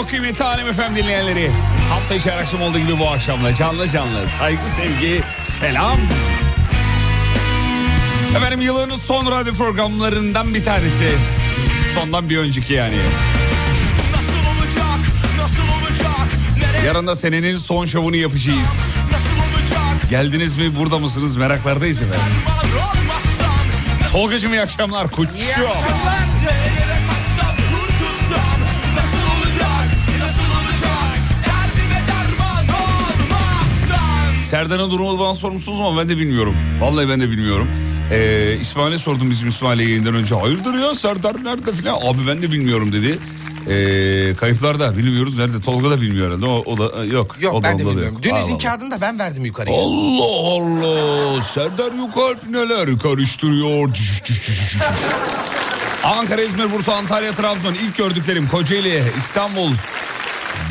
çok kıymetli Alem FM dinleyenleri. Hafta içi her akşam olduğu gibi bu akşamda canlı canlı saygı sevgi selam. Efendim yılın son radyo programlarından bir tanesi. Sondan bir önceki yani. Nasıl olacak, nasıl olacak Yarın da senenin son şovunu yapacağız. Geldiniz mi burada mısınız meraklardayız efendim. Tolgacığım iyi akşamlar kuçum. Nerelere Serdar'ın durumu bana sormuşsunuz ama ben de bilmiyorum. Vallahi ben de bilmiyorum. Ee, İsmail'e sordum bizim İsmail'e yayından önce. Hayırdır ya Serdar nerede filan. Abi ben de bilmiyorum dedi. Ee, kayıplarda bilmiyoruz nerede. Tolga da bilmiyor herhalde. O, o da yok. Yok o da ben de bilmiyorum. yok. Dün izin kağıdını da ben verdim yukarıya. Allah Allah. Serdar Yukalp neler karıştırıyor. Ankara, İzmir, Bursa, Antalya, Trabzon ilk gördüklerim Kocaeli, İstanbul.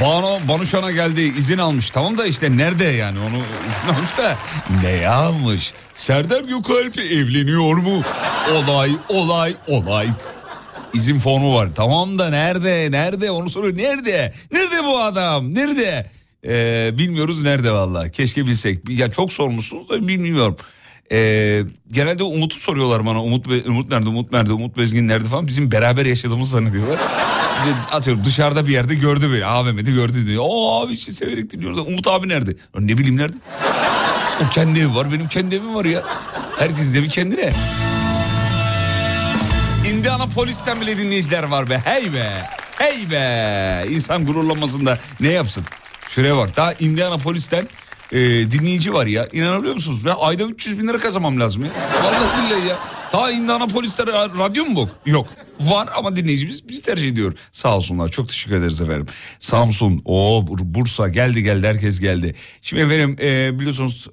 Banu, Banuşan'a geldi izin almış. Tamam da işte nerede yani onu izin almış da ne almış? Serdar Gökalp evleniyor mu? Olay, olay, olay. İzin fonu var. Tamam da nerede, nerede onu soruyor. Nerede? Nerede bu adam? Nerede? Ee, bilmiyoruz nerede valla. Keşke bilsek. Ya çok sormuşsunuz da bilmiyorum. Ee, genelde Umut'u soruyorlar bana. Umut, Umut nerede, Umut nerede, Umut Bezgin nerede falan. Bizim beraber yaşadığımızı zannediyorlar. Bize atıyorum dışarıda bir yerde gördü beni. AVM'de gördü diyor. O abi işte severek dinliyoruz. Umut abi nerede? Ne bileyim nerede? O kendi evi var benim kendi evim var ya. Herkesin evi kendine. Indianapolis'ten bile dinleyiciler var be. Hey be. Hey be. İnsan gururlanmasında ne yapsın? Şuraya bak. Daha Indianapolis'ten e, dinleyici var ya. İnanabiliyor musunuz? Ben ayda 300 bin lira kazanmam lazım ya. Vallahi billahi ya. Daha Indianapolis'te ra- radyo mu bu? Yok. Var ama dinleyicimiz bizi tercih ediyor. Sağ olsunlar. Çok teşekkür ederiz efendim. Samsun, o Bursa geldi geldi herkes geldi. Şimdi efendim e, biliyorsunuz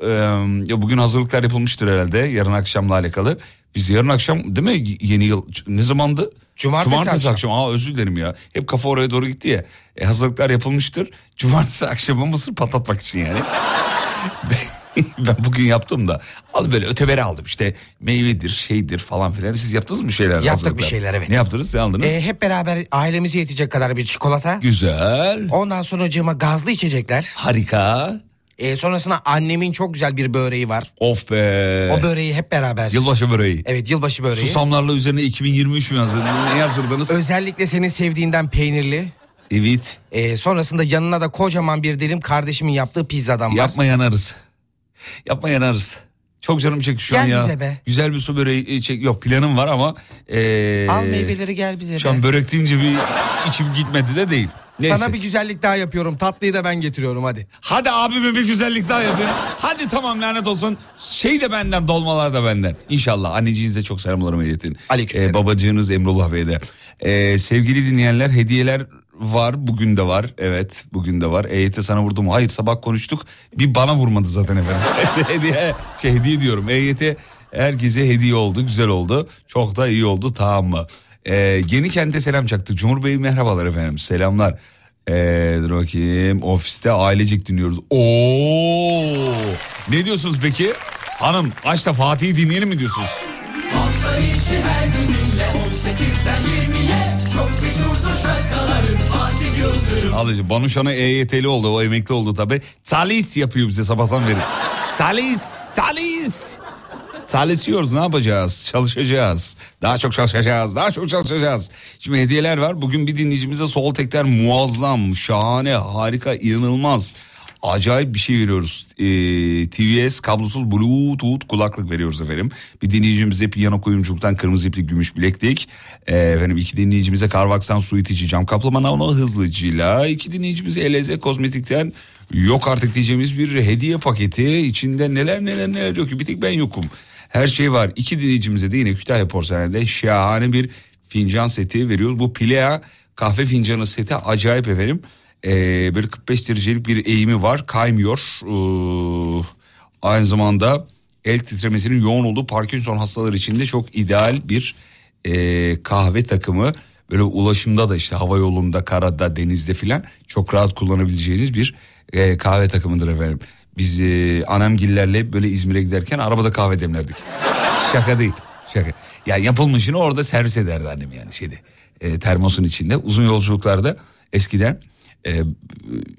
e, bugün hazırlıklar yapılmıştır herhalde yarın akşamla alakalı. Biz yarın akşam değil mi yeni yıl ne zamandı? Cumartesi akşam. akşam. Aa özür dilerim ya. Hep kafa oraya doğru gitti ya. E, hazırlıklar yapılmıştır. Cumartesi akşamı mısır patlatmak için yani. ben bugün yaptım da al böyle öteberi aldım işte meyvedir şeydir falan filan. Siz yaptınız mı şeyler? Yaptık hazırlıklar? bir şeyler, evet. Ne yaptınız ne aldınız? Ee, hep beraber ailemize yetecek kadar bir çikolata. Güzel. Ondan sonra cığıma gazlı içecekler. Harika. Ee, sonrasında annemin çok güzel bir böreği var. Of be. O böreği hep beraber. Yılbaşı böreği. Evet yılbaşı böreği. Susamlarla üzerine 2023 mü hazırladınız? Ne hazırladınız? Özellikle senin sevdiğinden peynirli. evet. Ee, sonrasında yanına da kocaman bir dilim kardeşimin yaptığı pizzadan var. Yapma yanarız. Yapma yanarız. Çok canım çekti şu Gel an ya. bize be. Güzel bir su böreği çek. Yok planım var ama. ee, Al meyveleri gel bize Şu be. an börek deyince bir içim gitmedi de değil. Neyse. Sana bir güzellik daha yapıyorum. Tatlıyı da ben getiriyorum hadi. Hadi abime bir güzellik daha yapın. Hadi tamam lanet olsun. Şey de benden dolmalar da benden. İnşallah anneciğinize çok selamlarımı iletin. Aleykümselam. Ee, babacığınız Emrullah Bey de. Ee, sevgili dinleyenler hediyeler var. Bugün de var. Evet bugün de var. EYT sana vurdu mu? Hayır sabah konuştuk. Bir bana vurmadı zaten efendim. hediye, şey, hediye diyorum. EYT herkese hediye oldu. Güzel oldu. Çok da iyi oldu tamam mı? Ee, yeni kente selam çaktı. Cumhur Bey merhabalar efendim. Selamlar. Ee, dur bakayım. Ofiste ailecek dinliyoruz. Oo! Ne diyorsunuz peki? Hanım açta Fatih'i dinleyelim mi diyorsunuz? Hafta içi her gününle 18'den 20'ye Çok meşhurdur şarkıların Fatih Yıldırım Alıcı Banuşan'a EYT'li oldu. O emekli oldu tabi. Talis yapıyor bize sabahtan beri. Talis, Talis. Talis yiyoruz ne yapacağız? Çalışacağız. Daha çok çalışacağız. Daha çok çalışacağız. Şimdi hediyeler var. Bugün bir dinleyicimize sol tekler muazzam, şahane, harika, inanılmaz. Acayip bir şey veriyoruz. Ee, TVS kablosuz Bluetooth kulaklık veriyoruz efendim. Bir dinleyicimize piyano kuyumculuktan kırmızı ipli gümüş bileklik. Ee, efendim iki dinleyicimize Carvax'tan su itici cam kaplama nano hızlıcıyla. iki dinleyicimize Eleze kozmetikten yok artık diyeceğimiz bir hediye paketi. içinde neler neler neler yok ki bir tek ben yokum. Her şey var. İki dinleyicimize de yine Kütahya Porselen'de şahane bir fincan seti veriyoruz. Bu Pilea kahve fincanı seti acayip efendim. Ee, böyle 45 derecelik bir eğimi var kaymıyor. Ee, aynı zamanda el titremesinin yoğun olduğu Parkinson hastaları için de çok ideal bir e, kahve takımı. Böyle ulaşımda da işte hava yolunda, karada, denizde filan çok rahat kullanabileceğiniz bir e, kahve takımıdır efendim. Biz e, anamgillerle böyle İzmir'e giderken arabada kahve demlerdik. Şaka değil. Şaka. Ya yapılmışını orada servis ederdi annem yani şeyde. E, termosun içinde. Uzun yolculuklarda eskiden e,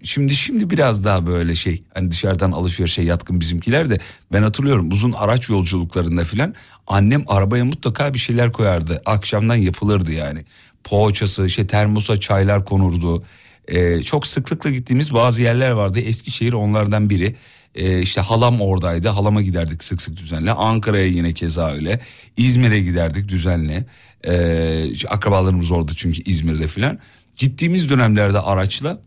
şimdi şimdi biraz daha böyle şey hani dışarıdan alışverişe yatkın bizimkiler de ben hatırlıyorum uzun araç yolculuklarında filan annem arabaya mutlaka bir şeyler koyardı. Akşamdan yapılırdı yani. Poğaçası, işte termosa çaylar konurdu. E, çok sıklıkla gittiğimiz bazı yerler vardı. Eskişehir onlardan biri. E, işte halam oradaydı. Halama giderdik sık sık düzenli. Ankara'ya yine keza öyle. İzmir'e giderdik düzenli. E, akrabalarımız orada çünkü İzmir'de filan. Gittiğimiz dönemlerde araçla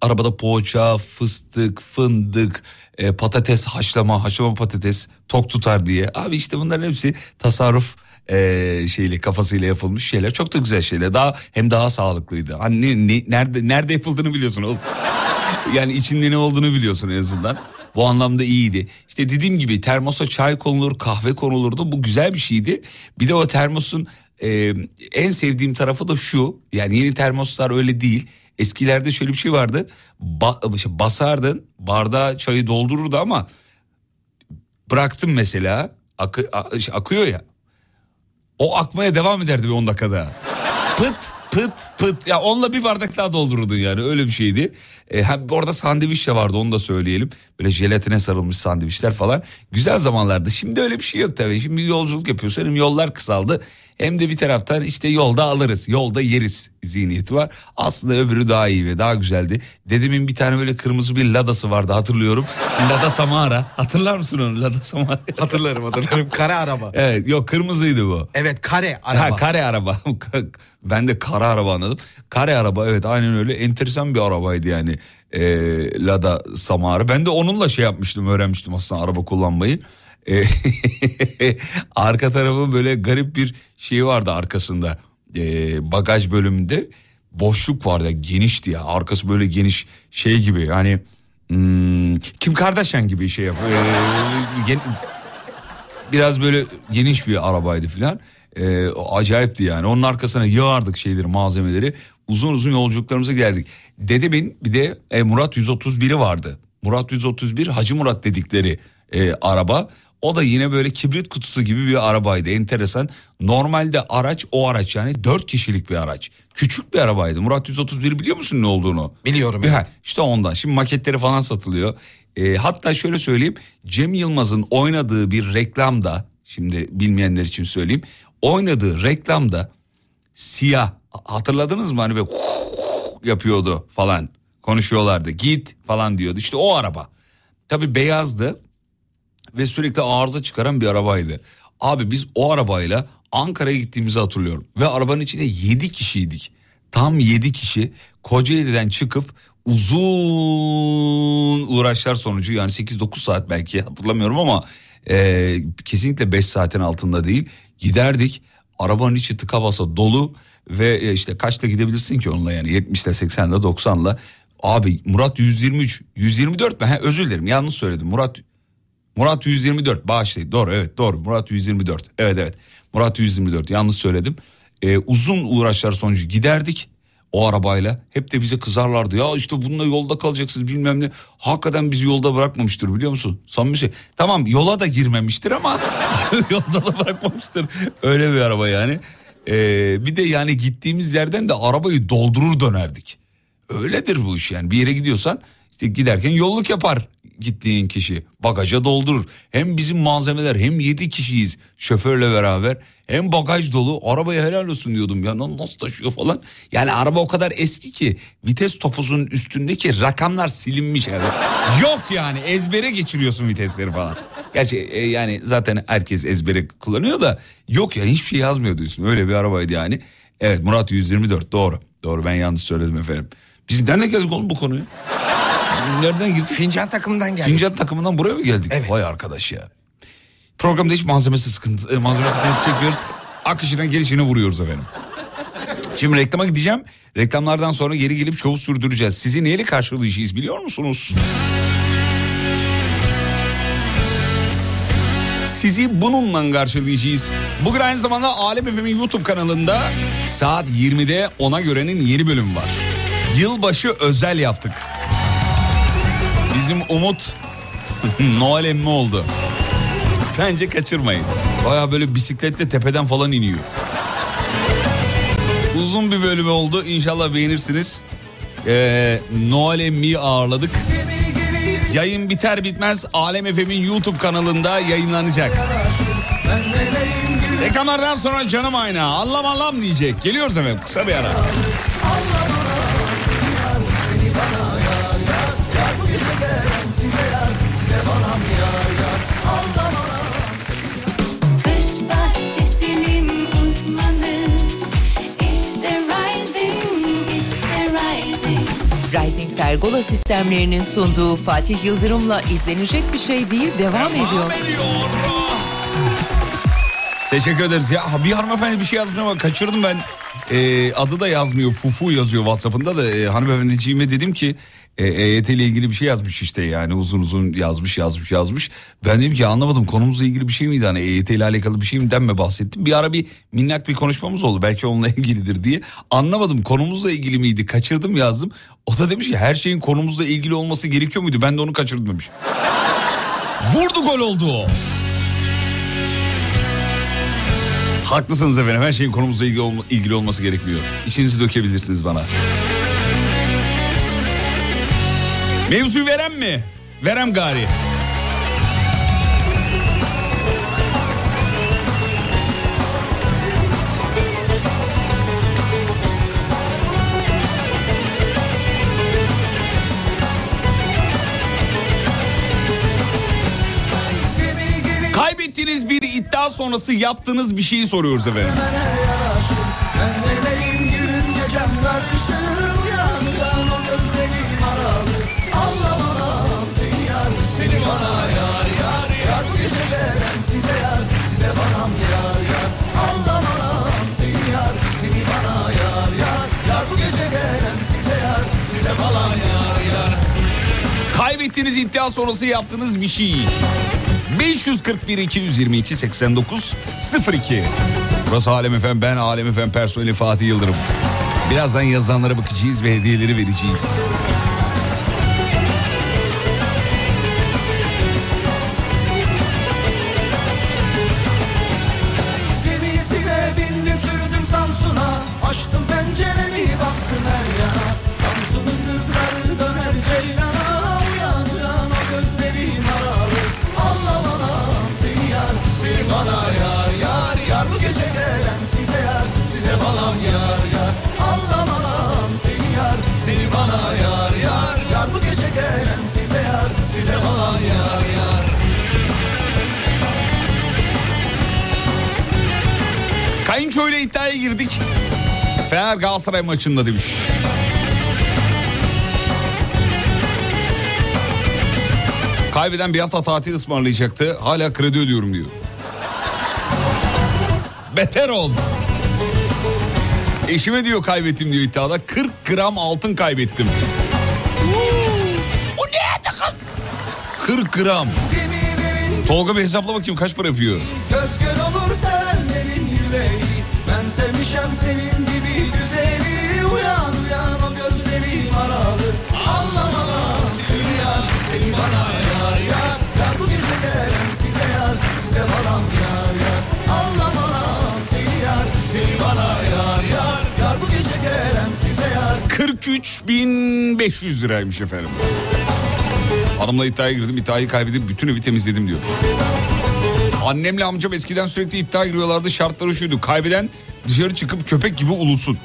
arabada poğaça, fıstık, fındık, e, patates haşlama, haşlama patates tok tutar diye. Abi işte bunların hepsi tasarruf e, şeyle kafasıyla yapılmış şeyler. Çok da güzel şeyler. Daha hem daha sağlıklıydı. Hani ne- nerede nerede yapıldığını biliyorsun oğlum. yani içinde ne olduğunu biliyorsun en azından. Bu anlamda iyiydi. İşte dediğim gibi termosa çay konulur, kahve konulurdu. Bu güzel bir şeydi. Bir de o termosun e, en sevdiğim tarafı da şu. Yani yeni termoslar öyle değil. Eskilerde şöyle bir şey vardı. Ba- basardın bardağa çayı doldururdu ama bıraktım mesela akı- akıyor ya. O akmaya devam ederdi bir 10 dakikada. Pıt pıt pıt ya onunla bir bardak daha doldururdun yani öyle bir şeydi. E, ha, orada sandviç de vardı onu da söyleyelim. Böyle jelatine sarılmış sandviçler falan. Güzel zamanlardı. Şimdi öyle bir şey yok tabii. Şimdi yolculuk yapıyorsun hem yollar kısaldı. Hem de bir taraftan işte yolda alırız, yolda yeriz zihniyeti var. Aslında öbürü daha iyi ve daha güzeldi. Dedemin bir tane böyle kırmızı bir ladası vardı hatırlıyorum. Lada Samara. Hatırlar mısın onu Lada Samara? Hatırlarım hatırlarım. Kare araba. evet yok kırmızıydı bu. Evet kare araba. Ha, kare araba. ben de kara araba anladım. Kare araba evet aynen öyle. Enteresan bir arabaydı yani. Ee, Lada Samara. Ben de onunla şey yapmıştım öğrenmiştim aslında araba kullanmayı. Ee, arka tarafın böyle garip bir şey vardı arkasında. Ee, bagaj bölümünde boşluk vardı genişti ya. Arkası böyle geniş şey gibi hani hmm, Kim Kardashian gibi şey yapıyor. Ee, gen- biraz böyle geniş bir arabaydı filan. O acayipti yani. Onun arkasına yığardık şeyleri, malzemeleri. Uzun uzun yolculuklarımıza giderdik. Dedemin bir de e, Murat 131'i vardı. Murat 131 Hacı Murat dedikleri e, araba. O da yine böyle kibrit kutusu gibi bir arabaydı enteresan. Normalde araç o araç yani 4 kişilik bir araç. Küçük bir arabaydı. Murat 131 biliyor musun ne olduğunu? Biliyorum, evet. işte ondan. Şimdi maketleri falan satılıyor. E, hatta şöyle söyleyeyim. Cem Yılmaz'ın oynadığı bir reklamda şimdi bilmeyenler için söyleyeyim. Oynadığı reklamda siyah. Hatırladınız mı? Hani böyle yapıyordu falan. Konuşuyorlardı. Git falan diyordu. İşte o araba. Tabi beyazdı ve sürekli arıza çıkaran bir arabaydı. Abi biz o arabayla Ankara'ya gittiğimizi hatırlıyorum. Ve arabanın içinde 7 kişiydik. Tam 7 kişi Kocaeli'den çıkıp uzun uğraşlar sonucu yani 8-9 saat belki hatırlamıyorum ama e, kesinlikle 5 saatin altında değil giderdik. Arabanın içi tıka basa dolu ve e, işte kaçta gidebilirsin ki onunla yani? 70'le 80'le 90'la abi Murat 123 124 mi? He, özür dilerim yanlış söyledim. Murat Murat 124 bağışlayın. Doğru evet doğru. Murat 124 evet evet. Murat 124 yanlış söyledim. Ee, uzun uğraşlar sonucu giderdik o arabayla. Hep de bize kızarlardı. Ya işte bununla yolda kalacaksınız bilmem ne. Hakikaten bizi yolda bırakmamıştır biliyor musun? Samimi şey tamam yola da girmemiştir ama yolda da bırakmamıştır. Öyle bir araba yani. Ee, bir de yani gittiğimiz yerden de arabayı doldurur dönerdik. Öyledir bu iş yani. Bir yere gidiyorsan işte giderken yolluk yapar gittiğin kişi bagaja doldurur. Hem bizim malzemeler hem 7 kişiyiz şoförle beraber hem bagaj dolu arabaya helal olsun diyordum ya nasıl taşıyor falan. Yani araba o kadar eski ki vites topuzunun üstündeki rakamlar silinmiş yani. Yok yani ezbere geçiriyorsun vitesleri falan. Gerçi e, yani zaten herkes ezbere kullanıyor da yok ya hiçbir şey yazmıyor diyorsun öyle bir arabaydı yani. Evet Murat 124 doğru doğru ben yanlış söyledim efendim. Biz nereden geldik oğlum bu konuya? Nereden girdik? Fincan takımından geldi. Fincan takımından buraya mı geldik? Evet. Vay arkadaş ya. Programda hiç malzemesi sıkıntı, e, malzeme sıkıntısı çekiyoruz. Akışına gelişine vuruyoruz efendim. Şimdi reklama gideceğim. Reklamlardan sonra geri gelip şovu sürdüreceğiz. Sizi neyle karşılayacağız biliyor musunuz? Sizi bununla karşılayacağız. Bugün aynı zamanda Alem Efem'in YouTube kanalında saat 20'de ona görenin yeni bölümü var. Yılbaşı özel yaptık. Bizim Umut Noel emmi oldu. Bence kaçırmayın. Baya böyle bisikletle tepeden falan iniyor. Uzun bir bölümü oldu. İnşallah beğenirsiniz. Ee, Noel emmiyi ağırladık. Yayın biter bitmez Alem Efem'in YouTube kanalında yayınlanacak. Reklamlardan sonra canım ayna anlam anlam diyecek. Geliyoruz efendim kısa bir ara. Pergola sistemlerinin sunduğu Fatih Yıldırım'la izlenecek bir şey değil devam ediyor. Devam ediyor. Teşekkür ederiz. Ya bir hanımefendi bir şey yazmış ama kaçırdım ben. Ee, adı da yazmıyor. Fufu yazıyor WhatsApp'ında da e, hanımefendiciğime dedim ki e, EYT ile ilgili bir şey yazmış işte yani uzun uzun yazmış yazmış yazmış. Ben dedim ki anlamadım konumuzla ilgili bir şey miydi hani EYT ile alakalı bir şey mi mi bahsettim. Bir ara bir minnak bir konuşmamız oldu belki onunla ilgilidir diye. Anlamadım konumuzla ilgili miydi kaçırdım yazdım. O da demiş ki her şeyin konumuzla ilgili olması gerekiyor muydu ben de onu kaçırdım demiş. Vurdu gol oldu o. Haklısınız efendim her şeyin konumuzla ilgili, olma- ilgili olması gerekmiyor. İçinizi dökebilirsiniz bana. Mevzuyu verem mi? Verem gari. Bu gece verem size yar Size bana yar yar. Kaybettiğiniz iddia sonrası yaptığınız bir şey. 541 222 89 02. Burası Alem Efem ben Alem Efem personeli Fatih Yıldırım. Birazdan yazanlara bakacağız ve hediyeleri vereceğiz. Galatasaray maçında demiş. Kaybeden bir hafta tatil ısmarlayacaktı. Hala kredi ödüyorum diyor. Beter ol. Eşime diyor kaybettim diyor iddiada. 40 gram altın kaybettim. O ne kız? 40 gram. Tolga bir hesapla bakayım kaç para yapıyor? göz 3500 liraymış efendim. Hanımla iddiaya girdim iddiayı kaybedip bütün evi temizledim diyor. Annemle amcam eskiden sürekli iddia giriyorlardı şartları şuydu. Kaybeden dışarı çıkıp köpek gibi ulusun.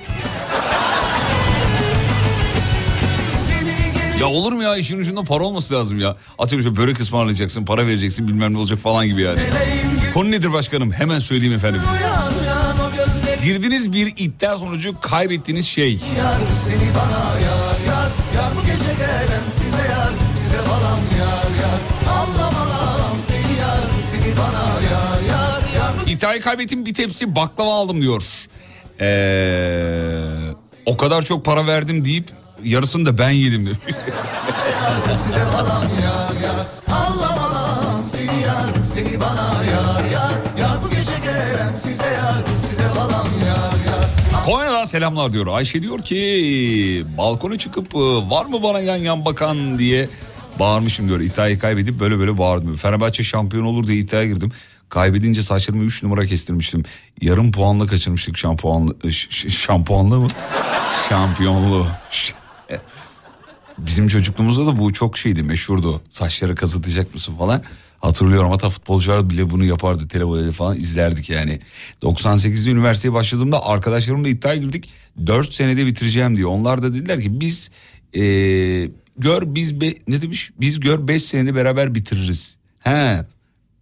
Ya olur mu ya işin ucunda para olması lazım ya. Atıyorum işte börek ısmarlayacaksın para vereceksin bilmem ne olacak falan gibi yani. Konu nedir başkanım hemen söyleyeyim efendim. Girdiğiniz bir iddia sonucu kaybettiğiniz şey gelen size yar Size falan yar yar Anlamam seni yar Seni bana yar yar Yar İddiayı kaybettim bir tepsi baklava aldım diyor. Ee, o kadar çok para verdim deyip yarısını da ben yedim diyor. size falan yar yar Anlamam seni yar Seni bana yar yar Yar Konya'dan selamlar diyor. Ayşe diyor ki balkona çıkıp e, var mı bana yan yan bakan diye bağırmışım diyor. İddiayı kaybedip böyle böyle bağırdım. Fenerbahçe şampiyon olur diye iddiaya girdim. Kaybedince saçlarımı 3 numara kestirmiştim. Yarım puanla kaçırmıştık şampuanlı. ş- şampuanlı mı? Şampiyonluğu. Ş- Bizim çocukluğumuzda da bu çok şeydi meşhurdu. Saçları kazıtacak mısın falan. Hatırlıyorum hatta futbolcular bile bunu yapardı televizyonda falan izlerdik yani. 98'de üniversiteye başladığımda arkadaşlarımla iddiaya girdik. 4 senede bitireceğim diyor. Onlar da dediler ki biz eee, gör biz be- ne demiş? Biz gör 5 senede beraber bitiririz. He.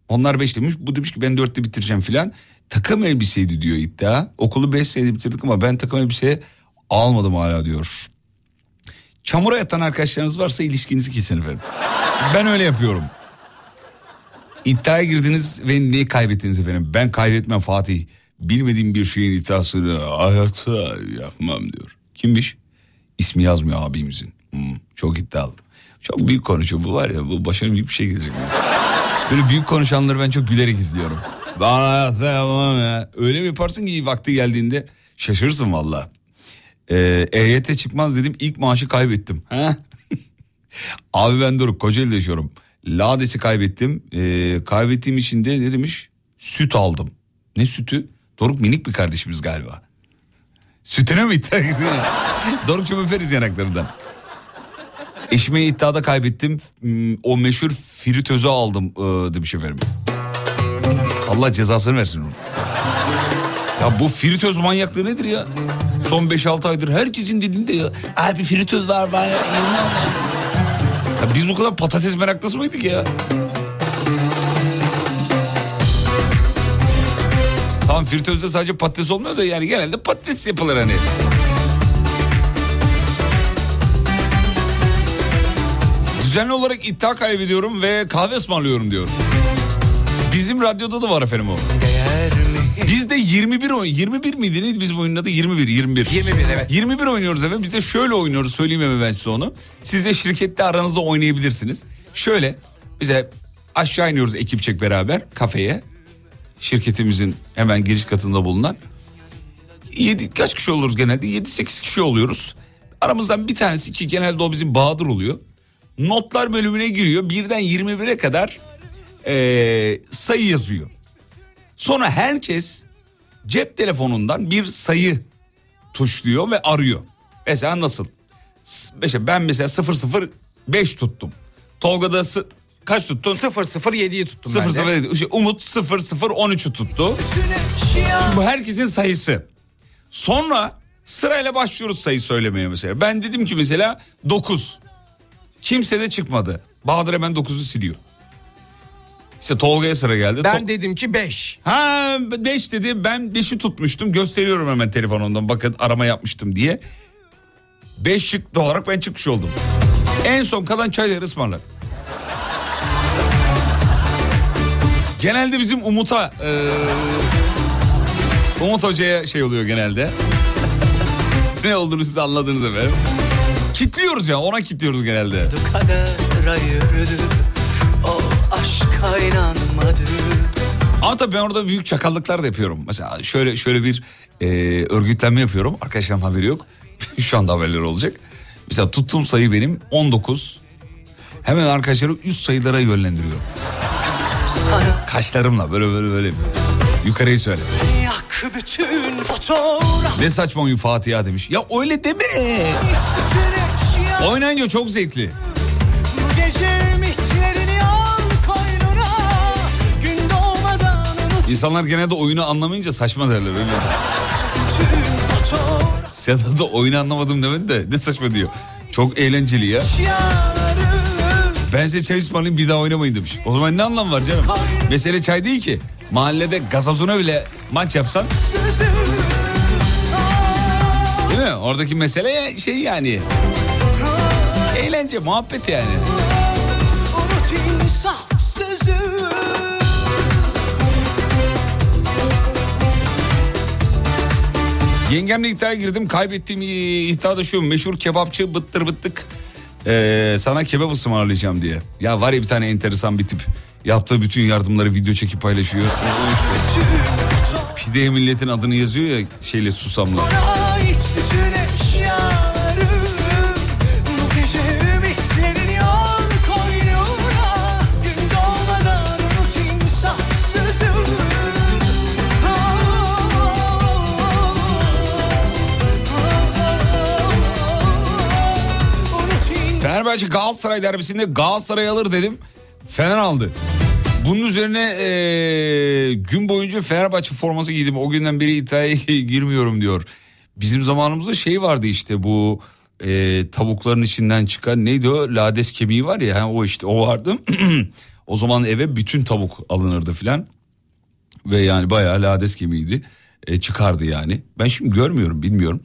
Onlar 5 demiş. Bu demiş ki ben 4'te bitireceğim filan. Takım elbiseydi diyor iddia. Okulu 5 senede bitirdik ama ben takım elbise almadım hala diyor. Çamura yatan arkadaşlarınız varsa ilişkinizi kesin efendim. Ben öyle yapıyorum. İddiaya girdiniz ve ne kaybettiniz efendim? Ben kaybetmem Fatih. Bilmediğim bir şeyin iddiasını hayata yapmam diyor. Kimmiş? İsmi yazmıyor abimizin. Hmm, çok iddialı. Çok büyük konuşuyor bu var ya bu başına büyük bir şey gelecek. Böyle büyük konuşanları ben çok gülerek izliyorum. Hayatta yapmam ya. Öyle mi yaparsın ki vakti geldiğinde şaşırırsın valla. Ee, EYT çıkmaz dedim ilk maaşı kaybettim. Abi ben Doruk Kocaeli'de yaşıyorum. Lades'i kaybettim. Ee, kaybettiğim için de ne demiş? Süt aldım. Ne sütü? Doruk minik bir kardeşimiz galiba. Sütüne mi iddia Doruk'cum öperiz yanaklarından. Eşime iddiada kaybettim. Hmm, O meşhur fritözü aldım ee, demiş efendim. Allah cezasını versin onu. Ya bu fritöz manyaklığı nedir ya? Son 5-6 aydır herkesin dilinde ya. Abi fritöz var var. Ya, biz bu kadar patates meraklısı mıydık ya? Tamam fritözde sadece patates olmuyor da yani genelde patates yapılır hani. Düzenli olarak iddia kaybediyorum ve kahve ısmarlıyorum diyor. Bizim radyoda da var efendim o. Biz de 21 oyun 21 miydi neydi bizim oyunun adı 21 21. 21 evet. 21 oynuyoruz efendim. Biz de şöyle oynuyoruz söyleyeyim hemen ben size onu. Siz de şirkette aranızda oynayabilirsiniz. Şöyle bize aşağı iniyoruz ekipçek beraber kafeye. Şirketimizin hemen giriş katında bulunan. 7 kaç kişi oluruz genelde? 7-8 kişi oluyoruz. Aramızdan bir tanesi ki genelde o bizim Bahadır oluyor. Notlar bölümüne giriyor. Birden 21'e kadar eee, sayı yazıyor. Sonra herkes cep telefonundan bir sayı tuşluyor ve arıyor. Mesela nasıl? Mesela ben mesela 005 tuttum. Tolga'da sı- kaç tuttun? 007'yi tuttum ben de. 007. İşte Umut 0013'ü tuttu. Şimdi bu herkesin sayısı. Sonra sırayla başlıyoruz sayı söylemeye mesela. Ben dedim ki mesela 9. Kimse de çıkmadı. Bahadır hemen 9'u siliyor. İşte Tolga'ya sıra geldi. Ben To- dedim ki 5. Ha 5 dedi ben 5'i tutmuştum gösteriyorum hemen telefonumdan bakın arama yapmıştım diye. 5 şıklı olarak ben çıkmış oldum. En son kalan çayları ısmarlar. Genelde bizim Umut'a e, Umut Hoca'ya şey oluyor genelde. ne olduğunu siz anladınız efendim. Kitliyoruz ya ona kitliyoruz genelde. kader ayırdı O aşka inanmadı Ama tabii ben orada büyük çakallıklar da yapıyorum. Mesela şöyle şöyle bir e, örgütlenme yapıyorum. Arkadaşlarım haberi yok. Şu anda haberleri olacak. Mesela tuttuğum sayı benim 19. Hemen arkadaşları üst sayılara yönlendiriyor. Sana Kaşlarımla böyle böyle böyle. Yukarıyı söyle. Ne saçma oyun Fatiha demiş. Ya öyle deme. Oynayınca çok zevkli. İnsanlar genelde oyunu anlamayınca saçma derler öyle. Sen de oyunu anlamadım demedi de ne saçma diyor. Çok eğlenceli ya. Ben size çay ısmarlayayım bir daha oynamayın demiş. O zaman ne anlamı var canım? Mesele çay değil ki. Mahallede gazozuna bile maç yapsan değil mi? Oradaki mesele şey yani. Eğlence, muhabbet yani. Unut insaf sözü Yengemle iddiaya girdim. Kaybettiğim iddia da şu meşhur kebapçı bıttır bıttık. Ee, sana kebap ısmarlayacağım diye. Ya var ya bir tane enteresan bir tip. Yaptığı bütün yardımları video çekip paylaşıyor. Pideye milletin adını yazıyor ya şeyle susamla. Fenerbahçe Galatasaray derbisinde Galatasaray alır dedim. Fener aldı. Bunun üzerine eee, gün boyunca Fenerbahçe forması giydim. O günden beri iddiaya girmiyorum diyor. Bizim zamanımızda şey vardı işte bu eee, tavukların içinden çıkan neydi o lades kemiği var ya ha, o işte o vardı. o zaman eve bütün tavuk alınırdı filan. Ve yani bayağı lades kemiğiydi. E, çıkardı yani. Ben şimdi görmüyorum bilmiyorum.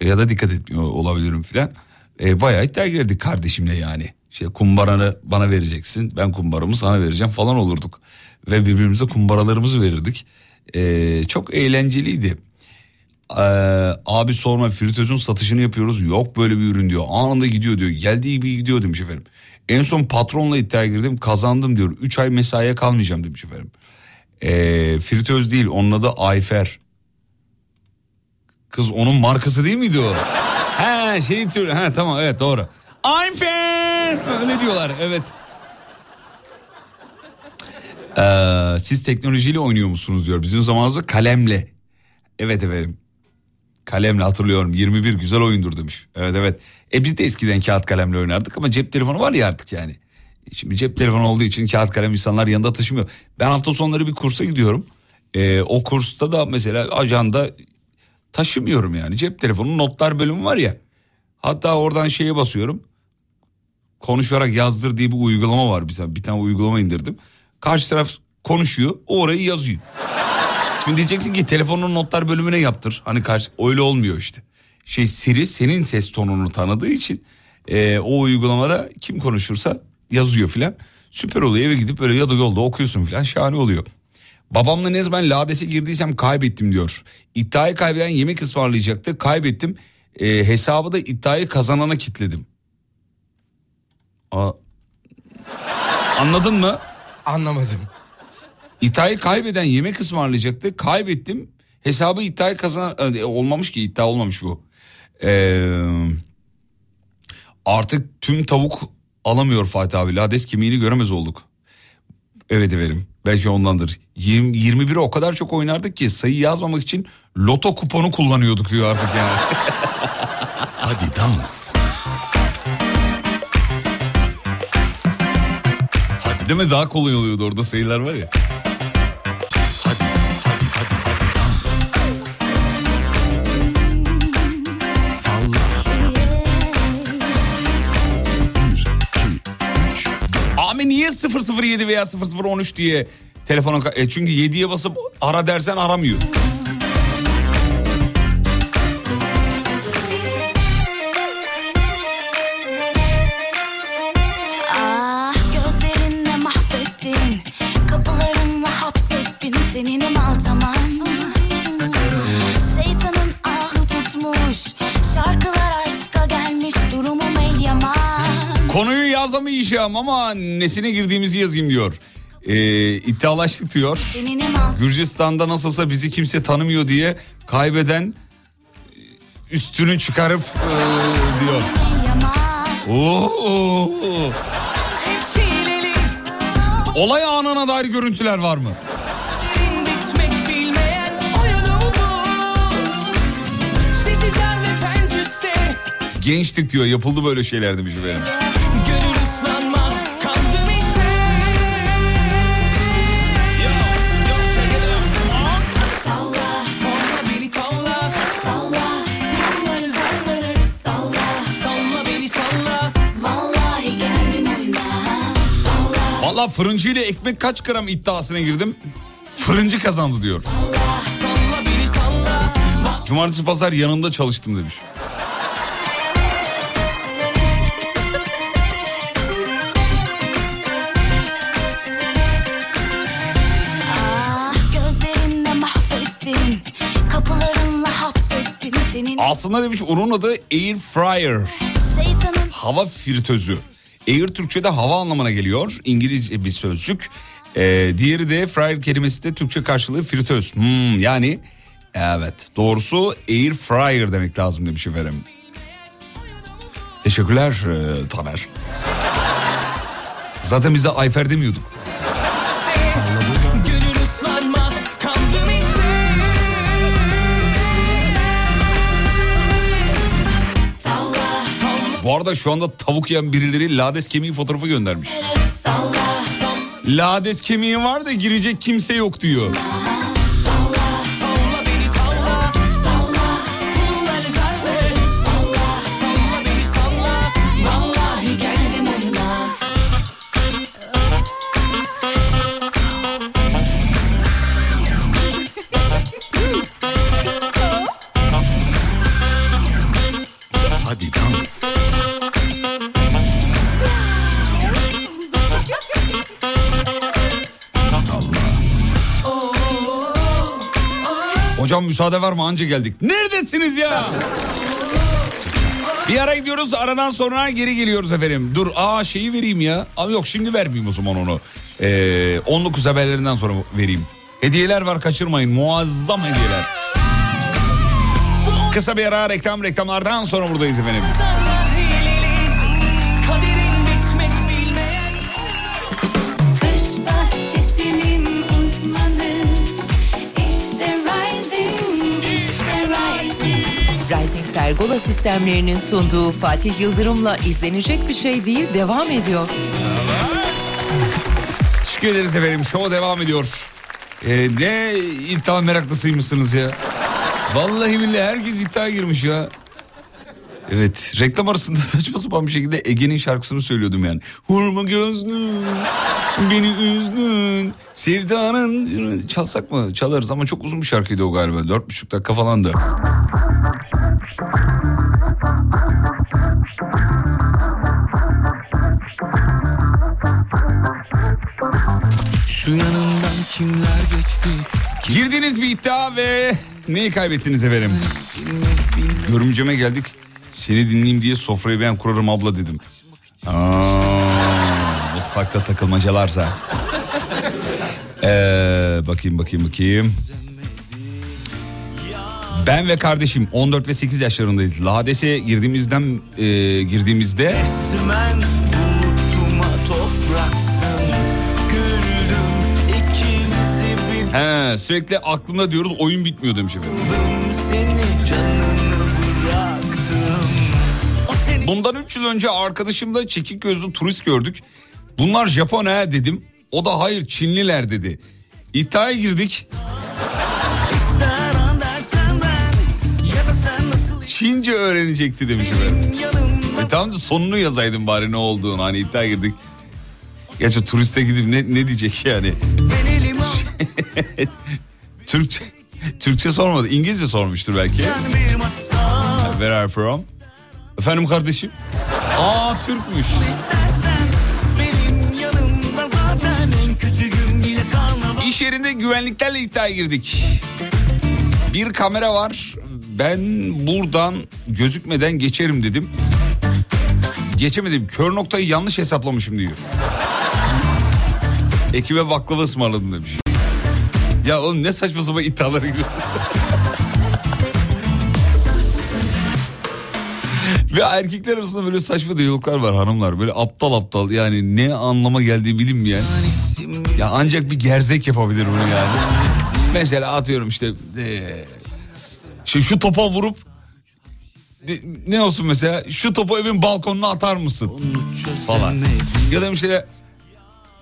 E, ya da dikkat etmiyor olabilirim filan. E, bayağı iddia girerdik kardeşimle yani. İşte kumbaranı bana vereceksin ben kumbaramı sana vereceğim falan olurduk. Ve birbirimize kumbaralarımızı verirdik. E, çok eğlenceliydi. Ee, abi sorma fritözün satışını yapıyoruz. Yok böyle bir ürün diyor. Anında gidiyor diyor. Geldiği gibi gidiyor demiş efendim. En son patronla iddiaya girdim kazandım diyor. 3 ay mesaiye kalmayacağım demiş efendim. Ee, fritöz değil onun adı Ayfer. Kız onun markası değil miydi o? He şey tür he tamam evet doğru. Ayfer öyle diyorlar evet. Ee, siz teknolojiyle oynuyor musunuz diyor. Bizim zamanımızda kalemle. Evet efendim. Kalemle hatırlıyorum 21 güzel oyundur demiş. Evet evet. E biz de eskiden kağıt kalemle oynardık ama cep telefonu var ya artık yani. Şimdi cep telefonu olduğu için kağıt kalem insanlar yanında taşımıyor. Ben hafta sonları bir kursa gidiyorum. E, o kursta da mesela ajanda taşımıyorum yani. Cep telefonu notlar bölümü var ya. Hatta oradan şeye basıyorum. Konuşarak yazdır diye bir uygulama var. Bir tane, bir tane uygulama indirdim. Karşı taraf konuşuyor. O orayı yazıyor. Şimdi diyeceksin ki telefonun notlar bölümüne yaptır. Hani karşı öyle olmuyor işte. Şey Siri senin ses tonunu tanıdığı için e, o uygulamada kim konuşursa yazıyor filan. Süper oluyor eve gidip böyle ya da yolda okuyorsun filan şahane oluyor. Babamla ne zaman ladese girdiysem kaybettim diyor. İddiayı kaybeden yemek ısmarlayacaktı kaybettim. E, hesabı da iddiayı kazanana kitledim. Aa, anladın mı? Anlamadım. İddiayı kaybeden yemek ısmarlayacaktı. Kaybettim. Hesabı iddiayı kazan e, olmamış ki iddia olmamış bu. Ee, artık tüm tavuk alamıyor Fatih abi. Lades kemiğini göremez olduk. Evet efendim. Belki ondandır. 20, 21'e o kadar çok oynardık ki sayı yazmamak için loto kuponu kullanıyorduk diyor artık yani. Hadi dans. Değil mi? Daha kolay oluyordu orada sayılar var ya. Niye 007 veya 0013 diye telefona... E çünkü 7'ye basıp ara dersen aramıyor. Yazamayacağım ama nesine girdiğimizi yazayım diyor. Ee, iddialaştık diyor. Gürcistan'da nasılsa bizi kimse tanımıyor diye kaybeden e, üstünü çıkarıp e, diyor. Oo. Olay anına dair görüntüler var mı? Gençtik diyor yapıldı böyle şeyler demiş benim. Valla fırıncı ile ekmek kaç gram iddiasına girdim. Fırıncı kazandı diyor. Cumartesi pazar yanında çalıştım demiş. Ah Aslında demiş onun adı Air Fryer. Hava fritözü. Air Türkçe'de hava anlamına geliyor. İngilizce bir sözcük. Ee, diğeri de fryer kelimesi de Türkçe karşılığı fritöz. Hmm, yani evet doğrusu air fryer demek lazım demiş efendim. Teşekkürler e, Taner. Zaten biz de Ayfer demiyorduk. Arada şu anda tavuk yiyen birileri lades kemiği fotoğrafı göndermiş. Lades kemiği var da girecek kimse yok diyor. Müsaade var mı anca geldik. Neredesiniz ya? Bir ara gidiyoruz aradan sonra geri geliyoruz efendim. Dur aa şeyi vereyim ya. Ama yok şimdi vermeyeyim o zaman onu. Ee, 19 haberlerinden sonra vereyim. Hediyeler var kaçırmayın muazzam hediyeler. Kısa bir ara reklam reklamlardan sonra buradayız efendim. Pergola sistemlerinin sunduğu Fatih Yıldırım'la izlenecek bir şey değil devam ediyor. Teşekkür ederiz efendim. Show devam ediyor. Ee, ne iddia meraklısıymışsınız ya. Vallahi billahi herkes iddiaya girmiş ya. Evet reklam arasında saçma sapan bir şekilde Ege'nin şarkısını söylüyordum yani. Hurma gözlüm beni üzdün. Sevdanın çalsak mı? Çalarız ama çok uzun bir şarkıydı o galiba. Dört buçuk dakika falan Şu yanından kimler geçti? Girdiğiniz bir iddia ve neyi kaybettiniz efendim? Görümceme geldik. Seni dinleyeyim diye sofrayı ben kurarım abla dedim. Aa, mutfakta takılmacalarsa. Ee, bakayım bakayım bakayım. Ben ve kardeşim 14 ve 8 yaşlarındayız. Lades'e girdiğimizden e, girdiğimizde he, sürekli aklımda diyoruz oyun bitmiyor demiş efendim. Bundan 3 yıl önce arkadaşımla çekik gözlü turist gördük. Bunlar Japon ha dedim. O da hayır Çinliler dedi. İddiaya girdik. Çince öğrenecekti demiş efendim. E tamam sonunu yazaydım bari ne olduğunu hani iddia girdik. Gerçi turiste gidip ne, ne diyecek yani? Ben elim al Türkçe Türkçe sormadı. İngilizce sormuştur belki. Where are from? Efendim kardeşim? Aa Türkmüş. İş yerinde güvenliklerle iddiaya girdik. Bir kamera var. Ben buradan gözükmeden geçerim dedim. Geçemedim. Kör noktayı yanlış hesaplamışım diyor. Ekibe baklava ısmarladım demiş. Ya oğlum ne saçma sapan iddialara giriyor. Ve erkekler arasında böyle saçma diyaloglar var hanımlar. Böyle aptal aptal yani ne anlama geldiği bilinmeyen. Ya ancak bir gerzek yapabilir bunu yani. Mesela atıyorum işte eee, şu, şu topa vurup ne olsun mesela şu topu evin balkonuna atar mısın falan. Ya da işte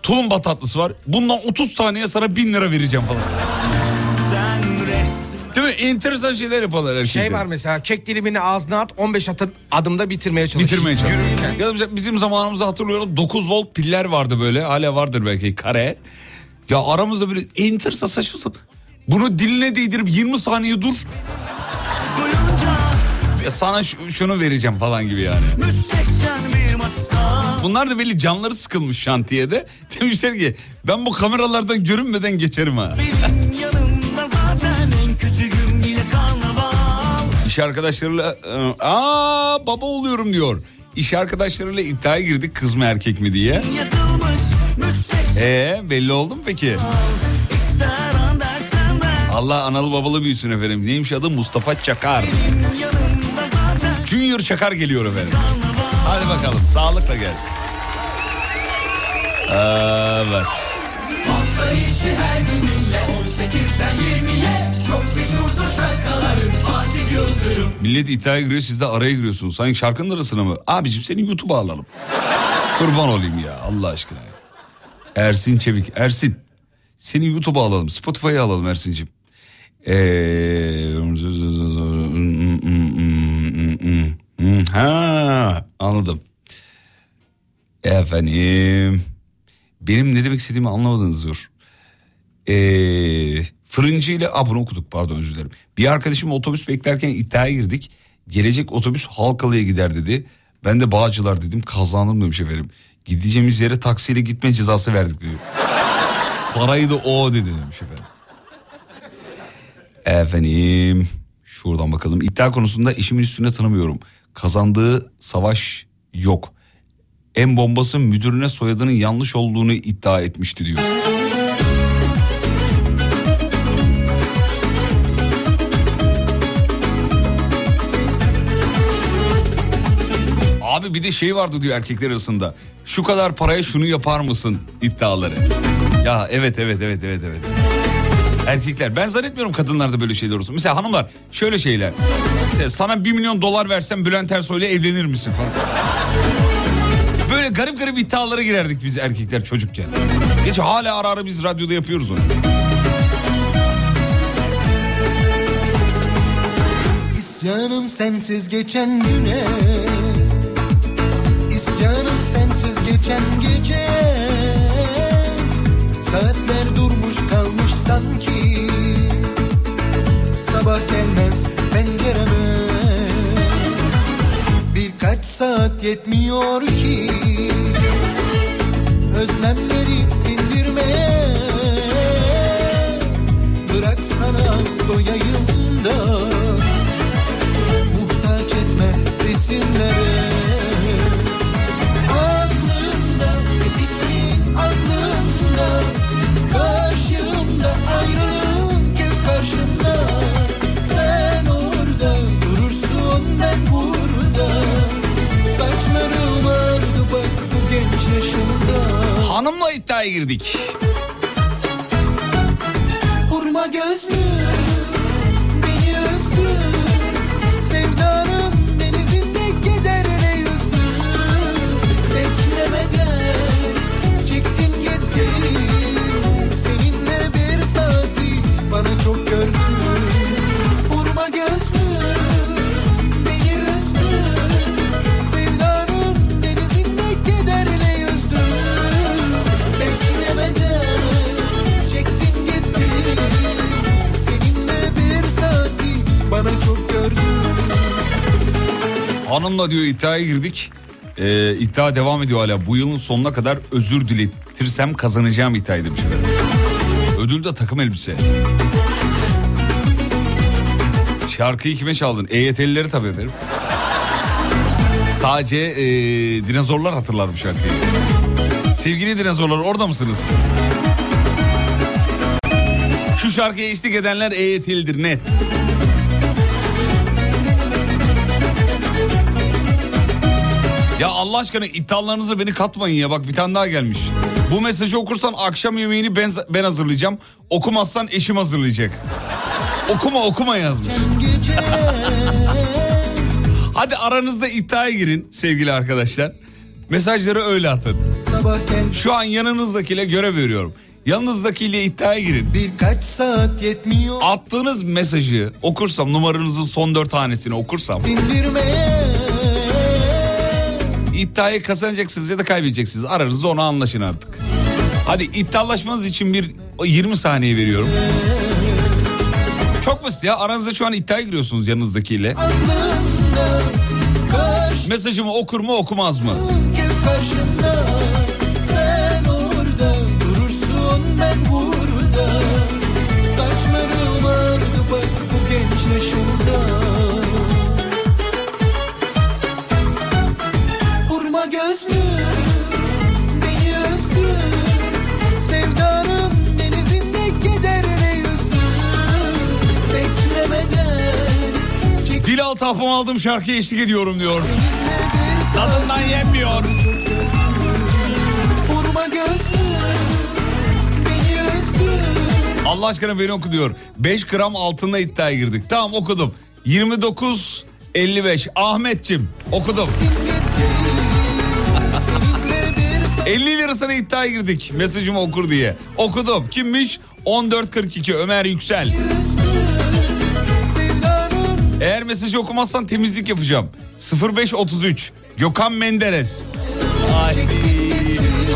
tulumba tatlısı var. Bundan 30 taneye sana 1000 lira vereceğim falan. Değil mi? Enteresan şeyler yaparlar erkekler. Şey var mesela çek dilimini ağzına at 15 atın adımda bitirmeye çalış. Bitirmeye çalışıyor. Yürürken. Ya da mesela bizim zamanımızda hatırlıyorum 9 volt piller vardı böyle. Hala vardır belki kare. Ya aramızda böyle enteresan saçma sapan. Bunu diline değdirip 20 saniye dur. Ya sana şu- şunu vereceğim falan gibi yani. masal Bunlar da belli canları sıkılmış şantiyede. Demişler ki ben bu kameralardan görünmeden geçerim ha. İş arkadaşlarıyla e, aa baba oluyorum diyor. İş arkadaşlarıyla iddiaya girdik kız mı erkek mi diye. Ee belli oldu mu peki? Allah analı babalı büyüsün efendim. Neymiş adı Mustafa Çakar. Junior Çakar geliyor efendim. Hadi bakalım sağlıkla gelsin. Evet. Hafta içi her gününle 18'den 20'ye Çok meşhurdur şarkıların Fatih Yıldırım Millet iddiaya giriyor siz de araya giriyorsunuz. Sanki şarkının arasına mı? Abicim seni YouTube'a alalım. Kurban olayım ya Allah aşkına. Ersin Çevik. Ersin. Seni YouTube'a alalım. Spotify'a alalım Ersin'cim. Ee... Ha, anladım. Efendim. Benim ne demek istediğimi anlamadınız diyor. Ee, fırıncı ile Aa, bunu okuduk pardon özür dilerim. Bir arkadaşım otobüs beklerken iddiaya girdik. Gelecek otobüs Halkalı'ya gider dedi. Ben de Bağcılar dedim kazandım demiş efendim. Gideceğimiz yere taksiyle gitme cezası verdik diyor. Parayı da o dedi demiş efendim. Efendim şuradan bakalım. İddia konusunda eşimin üstüne tanımıyorum. Kazandığı savaş yok. En bombası müdürüne soyadının yanlış olduğunu iddia etmişti diyor. Abi bir de şey vardı diyor erkekler arasında. Şu kadar paraya şunu yapar mısın iddiaları. Ya evet evet evet evet evet. Erkekler ben zannetmiyorum kadınlarda böyle şeyler olsun. Mesela hanımlar şöyle şeyler. Mesela sana 1 milyon dolar versem Bülent Ersoy'la evlenir misin falan. Böyle garip garip iddialara girerdik biz erkekler çocukken. Geç hala ara ara biz radyoda yapıyoruz onu. İsyanım sensiz geçen güne İsyanım sensiz geçen Saat yetmiyor ki. Özlemleri dindirmeye Bırak sana doyayım iddiaya girdik. Hurma gözlü Hanımla diyor iddiaya girdik. Ee, iddia devam ediyor hala. Bu yılın sonuna kadar özür diletirsem kazanacağım iddiayı demiş. efendim. Ödül de takım elbise. Şarkıyı kime çaldın? EYT'lileri tabii efendim. Sadece ee, dinozorlar hatırlar bu şarkıyı. Sevgili dinozorlar orada mısınız? Şu şarkıya eşlik edenler EYT'lidir net. Ya Allah aşkına iddialarınızla beni katmayın ya bak bir tane daha gelmiş. Bu mesajı okursan akşam yemeğini ben, ben hazırlayacağım. Okumazsan eşim hazırlayacak. Okuma okuma yazmış. Hadi aranızda iddiaya girin sevgili arkadaşlar. Mesajları öyle atın. Şu an yanınızdakiyle görev veriyorum. Yanınızdakiyle iddiaya girin. birkaç saat yetmiyor Attığınız mesajı okursam numaranızın son dört tanesini okursam Dindirmeye iddiayı kazanacaksınız ya da kaybedeceksiniz. Aranızda onu anlaşın artık. Hadi iddialaşmanız için bir 20 saniye veriyorum. Çok basit ya aranızda şu an iddiaya giriyorsunuz yanınızdakiyle. Mesajımı okur mu okumaz mı? gibi Dil altı aldım şarkıya eşlik ediyorum diyor. Tadından yenmiyor. Allah aşkına beni oku diyor. 5 gram altında iddiaya girdik. Tamam okudum. 29 55 Ahmetçim okudum. 50 lirasına iddiaya girdik mesajımı okur diye. Okudum. Kimmiş? 1442 Ömer Yüksel. Eğer mesajı okumazsan temizlik yapacağım. 0533 Gökhan Menderes. Haydi.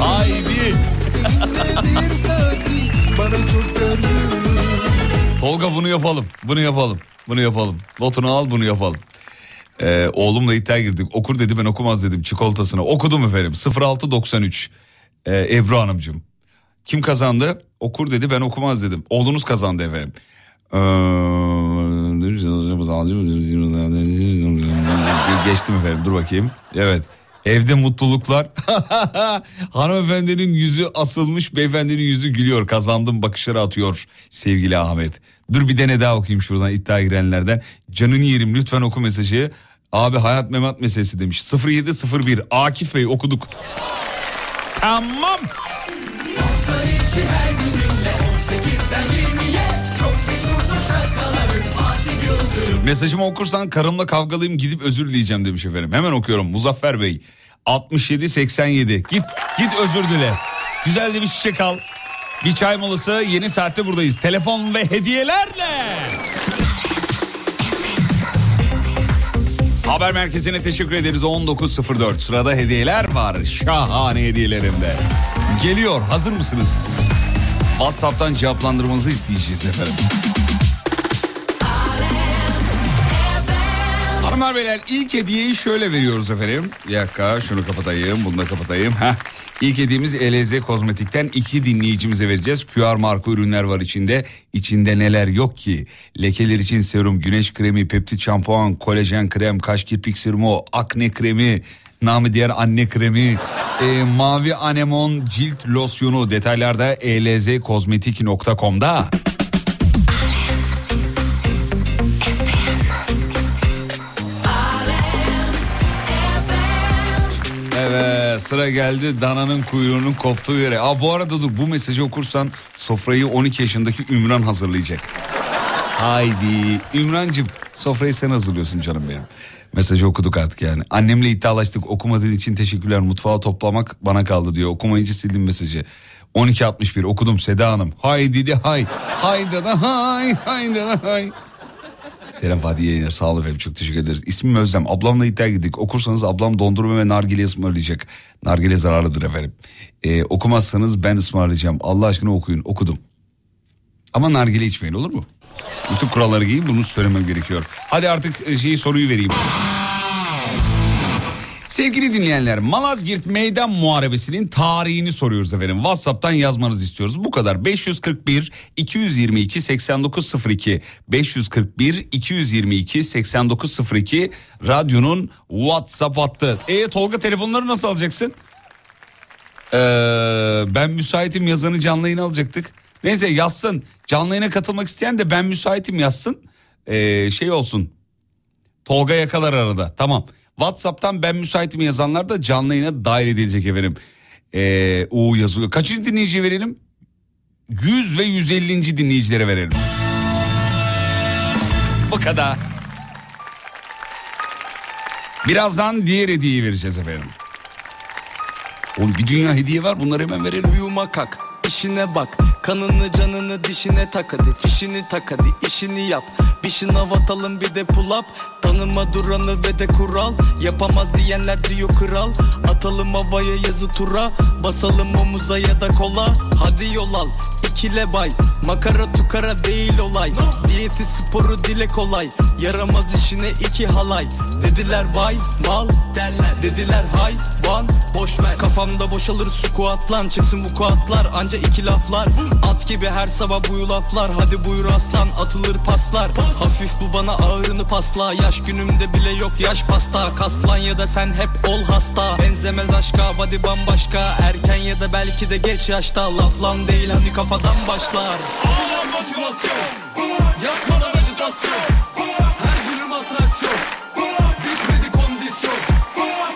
Haydi. Tolga bunu yapalım. Bunu yapalım. Bunu yapalım. Notunu al bunu yapalım. Ee, oğlumla iddiaya girdik. Okur dedi ben okumaz dedim çikolatasını. Okudum efendim 0693 ee, Ebru Hanımcığım. Kim kazandı? Okur dedi ben okumaz dedim. Oğlunuz kazandı efendim. Ee, Geçtim efendim dur bakayım. Evet. Evde mutluluklar. Hanımefendinin yüzü asılmış, beyefendinin yüzü gülüyor. Kazandım bakışları atıyor sevgili Ahmet. Dur bir tane daha okuyayım şuradan iddia girenlerden. Canını yerim lütfen oku mesajı. Abi hayat memat meselesi demiş. 0701 Akif Bey okuduk. Tamam. Her Mesajımı okursan karımla kavgalıyım gidip özür dileyeceğim demiş efendim. Hemen okuyorum Muzaffer Bey. 6787 git git özür dile. Güzel de bir çiçek al. Bir çay molası yeni saatte buradayız. Telefon ve hediyelerle. Haber merkezine teşekkür ederiz 19.04 sırada hediyeler var şahane hediyelerimde. Geliyor hazır mısınız? WhatsApp'tan cevaplandırmanızı isteyeceğiz efendim. Hanımlar beyler ilk hediyeyi şöyle veriyoruz efendim. Bir dakika şunu kapatayım bunu da kapatayım. Heh. İlk hediyemiz ELZ Kozmetik'ten iki dinleyicimize vereceğiz. QR marka ürünler var içinde. İçinde neler yok ki? Lekeler için serum, güneş kremi, peptit şampuan, kolajen krem, kaş kirpik serumu, akne kremi, namı diğer anne kremi, e, mavi anemon cilt losyonu detaylarda elzkozmetik.com'da. Evet sıra geldi dananın kuyruğunun koptuğu yere. Aa, bu arada dur bu mesajı okursan sofrayı 12 yaşındaki Ümran hazırlayacak. Haydi Ümrancığım sofrayı sen hazırlıyorsun canım benim. Mesajı okuduk artık yani. Annemle iddialaştık okumadığın için teşekkürler mutfağı toplamak bana kaldı diyor. Okumayınca sildim mesajı. 12.61 okudum Seda Hanım. Haydi de hay. Haydi da hay. Haydi da hay. Selam Fatih yayınlar sağ olun efendim çok teşekkür ederiz. İsmim Özlem ablamla iddia gittik. Okursanız ablam dondurma ve nargile ısmarlayacak. Nargile zararlıdır efendim. Ee, okumazsanız ben ısmarlayacağım. Allah aşkına okuyun okudum. Ama nargile içmeyin olur mu? Bütün kuralları giyin bunu söylemem gerekiyor. Hadi artık e, şeyi soruyu vereyim. Sevgili dinleyenler Malazgirt Meydan Muharebesi'nin tarihini soruyoruz efendim. Whatsapp'tan yazmanızı istiyoruz. Bu kadar 541 222 8902 541 222 8902 radyonun WhatsApp hattı. E Tolga telefonları nasıl alacaksın? Ee, ben müsaitim yazanı canlı yayına alacaktık. Neyse yazsın. Canlı yayına katılmak isteyen de ben müsaitim yazsın. Ee, şey olsun. Tolga yakalar arada. Tamam. WhatsApp'tan ben müsaitim yazanlar da canlı yayına dahil edilecek efendim. Ee, o yazılıyor. Kaçıncı dinleyici verelim? 100 ve 150. dinleyicilere verelim. Bu kadar. Birazdan diğer hediyeyi vereceğiz efendim. Oğlum bir dünya hediye var bunları hemen verelim. Uyuma kalk işine bak. Kanını canını dişine tak hadi. Fişini tak hadi işini yap. Bir şınav atalım bir de pull up. Tanıma duranı ve de kural. Yapamaz diyenler diyor kral. Atalım havaya yazı tura. Basalım omuza ya da kola. Hadi yol al ikile bay. Makara tukara değil olay. Diyeti sporu dile kolay. Yaramaz işine iki halay. Dediler vay mal. Derler. Dediler hay van. Boş ver. Kafamda boşalır squat lan Çıksın bu kuatlar anca iki laflar. At gibi her sabah bu laflar. Hadi buyur aslan atılır paslar. Hafif bu bana ağırını pasla. Yaş günümde bile yok yaş pasta. Kaslan ya da sen hep ol hasta. Benzemez aşka body bambaşka. Erken ya da belki de geç yaşta. Laf lan değil hani kafadan başlar. Ulan motivasyon. Yapmadan acitasyon. Her günüm atraksiyon. Bitmedi kondisyon.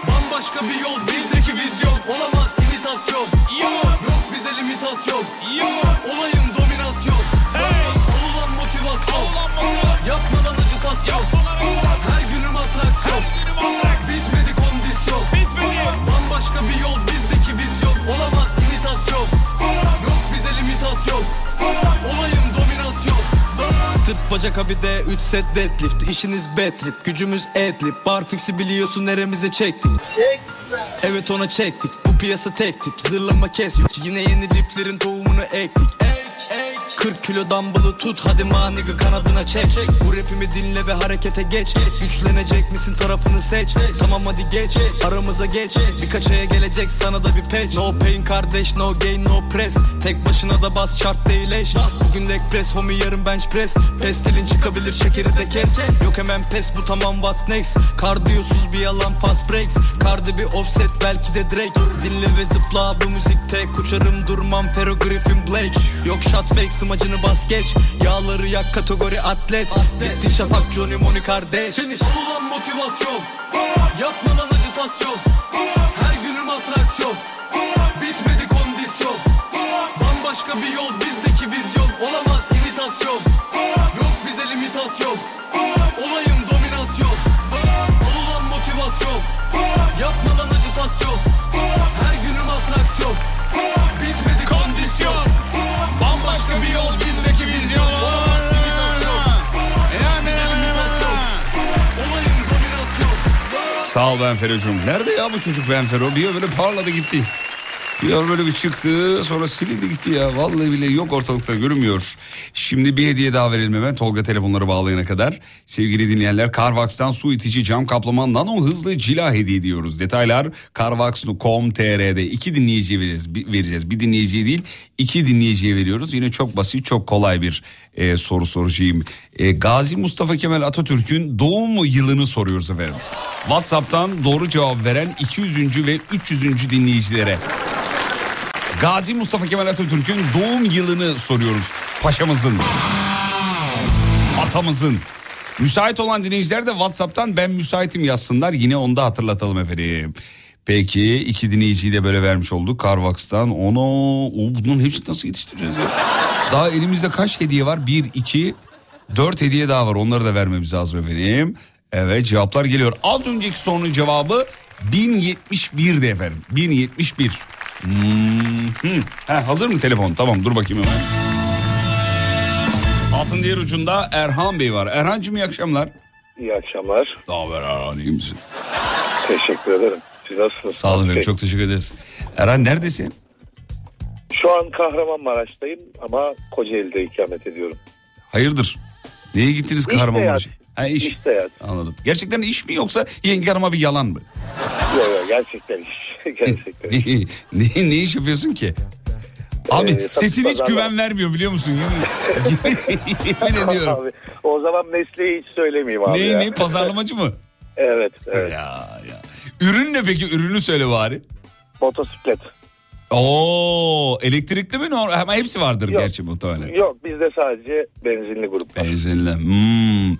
Bambaşka bir yol bizdeki vizyon. Olamaz imitasyon bize limitasyon Olayım dominasyon. Olulan motivasyon. Yapmadan acitasyon Her günüm atraksiyon. Bitmedi kondisyon. Bambaşka bir yol bizdeki vizyon. Olamaz imitasyon. Yok bize limitasyon. Olayım dominasyon. Sırt bacak abi de 3 set deadlift. İşiniz bad trip gücümüz adlib Bar fix'i biliyorsun neremize çektik? Evet ona çektik piyasa tek tip Zırlama kes yine yeni liflerin tohumunu ektik Ek, ek. 40 kilo dumbbell'ı tut hadi maniga kanadına çek. Bu rapimi dinle ve harekete geç. Güçlenecek misin tarafını seç. Tamam hadi geç aramıza geç. Birkaç aya gelecek sana da bir patch No pain kardeş no gain no press. Tek başına da bas şart değil eş. Bugün leg press homie yarın bench press. Pestilin çıkabilir şekeri de kes. Yok hemen pes bu tamam what's next? Kardiyosuz bir yalan fast breaks. Kardı bir offset belki de Drake. Dinle ve zıpla bu müzikte Uçarım durmam Fero Griffin Blake. Yok shot fake smacını bas geç. Yağları yak kategori atlet. Bitti şafak Johnny Moni kardeş. Finish. Ulan motivasyon. Yapmadan acitasyon. Her günüm atraksiyon. Bitmedi kondisyon. Bambaşka bir yol bizdeki vizyon. Olamaz Sağ ol Benfero'cum. Nerede ya bu çocuk Benfero? Bir böyle parladı gitti. Bir böyle bir çıktı sonra silindi gitti ya. Vallahi bile yok ortalıkta görünmüyor. Şimdi bir hediye daha verelim hemen Tolga telefonları bağlayana kadar. Sevgili dinleyenler Carvax'tan su itici cam kaplama nano hızlı cila hediye ediyoruz. Detaylar carvax.com.tr'de iki dinleyiciye. Bir, vereceğiz. bir dinleyiciye değil iki dinleyiciye veriyoruz. Yine çok basit çok kolay bir e, soru soracağım. E, Gazi Mustafa Kemal Atatürk'ün doğum yılını soruyoruz efendim. WhatsApp'tan doğru cevap veren 200. ve 300. dinleyicilere. Gazi Mustafa Kemal Atatürk'ün doğum yılını soruyoruz. Paşamızın. Atamızın. Müsait olan dinleyiciler de WhatsApp'tan ben müsaitim yazsınlar. Yine onu da hatırlatalım efendim. Peki iki dinleyiciyi de böyle vermiş olduk. Carvax'tan onu o, bunların hepsini nasıl yetiştireceğiz ya? Daha elimizde kaç hediye var? Bir, iki, dört hediye daha var. Onları da vermemiz lazım efendim. Evet cevaplar geliyor. Az önceki sorunun cevabı 1071'di efendim. 1071. Hmm, hmm. Ha, hazır mı telefon? Tamam dur bakayım hemen. Altın diğer ucunda Erhan Bey var. Erhan'cığım iyi akşamlar. İyi akşamlar. Ne haber Erhan iyi misin? Teşekkür ederim. Siz nasılsınız? Sağ olun efendim çok teşekkür ederiz. Erhan neredesin? Şu an Kahramanmaraş'tayım ama Kocaeli'de ikamet ediyorum. Hayırdır? Neye gittiniz Kahramanmaraş'a? seyahat. Ha iş. İş seyahat. Anladım. Gerçekten iş mi yoksa yenge hanıma bir yalan mı? Yok yok gerçekten iş. gerçekten iş. ne, ne, ne iş yapıyorsun ki? Abi Ee, sesin hiç pazarlama. güven vermiyor biliyor musun? Yemin ediyorum. Abi, o zaman mesleği hiç söylemeyeyim abi Ne ya. ne pazarlamacı mı? Evet evet. Ya ya. Ürün ne peki? Ürünü söyle bari. Motosiklet. Oo, elektrikli mi? Normal- Hemen hepsi vardır Yok. gerçi muhtemelen. Yok bizde sadece benzinli grup var. Benzinli. Hmm.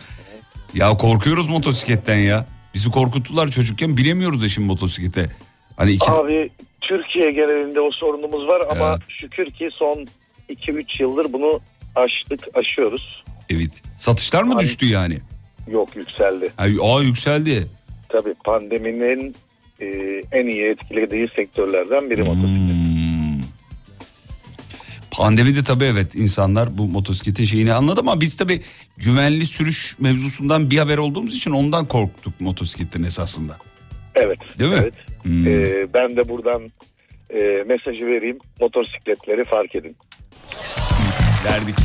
Ya korkuyoruz motosikletten ya. Bizi korkuttular çocukken bilemiyoruz ya şimdi motosiklete. Hani iki... Abi Türkiye genelinde o sorunumuz var ama Evet. şükür ki son 2-3 yıldır bunu aştık, aşıyoruz. Evet. Satışlar mı Hani- düştü yani? Yok yükseldi. Ay, aa yükseldi. Tabii pandeminin e, en iyi etkilediği sektörlerden biri motosiklet. Hmm. Pandemide tabii evet insanlar bu motosikletin şeyini anladı ama biz tabii güvenli sürüş mevzusundan bir haber olduğumuz için ondan korktuk motosikletten esasında. Evet. Değil mi? Evet. Hmm. E, ben de buradan e, mesajı vereyim. Motosikletleri fark edin. Derdik.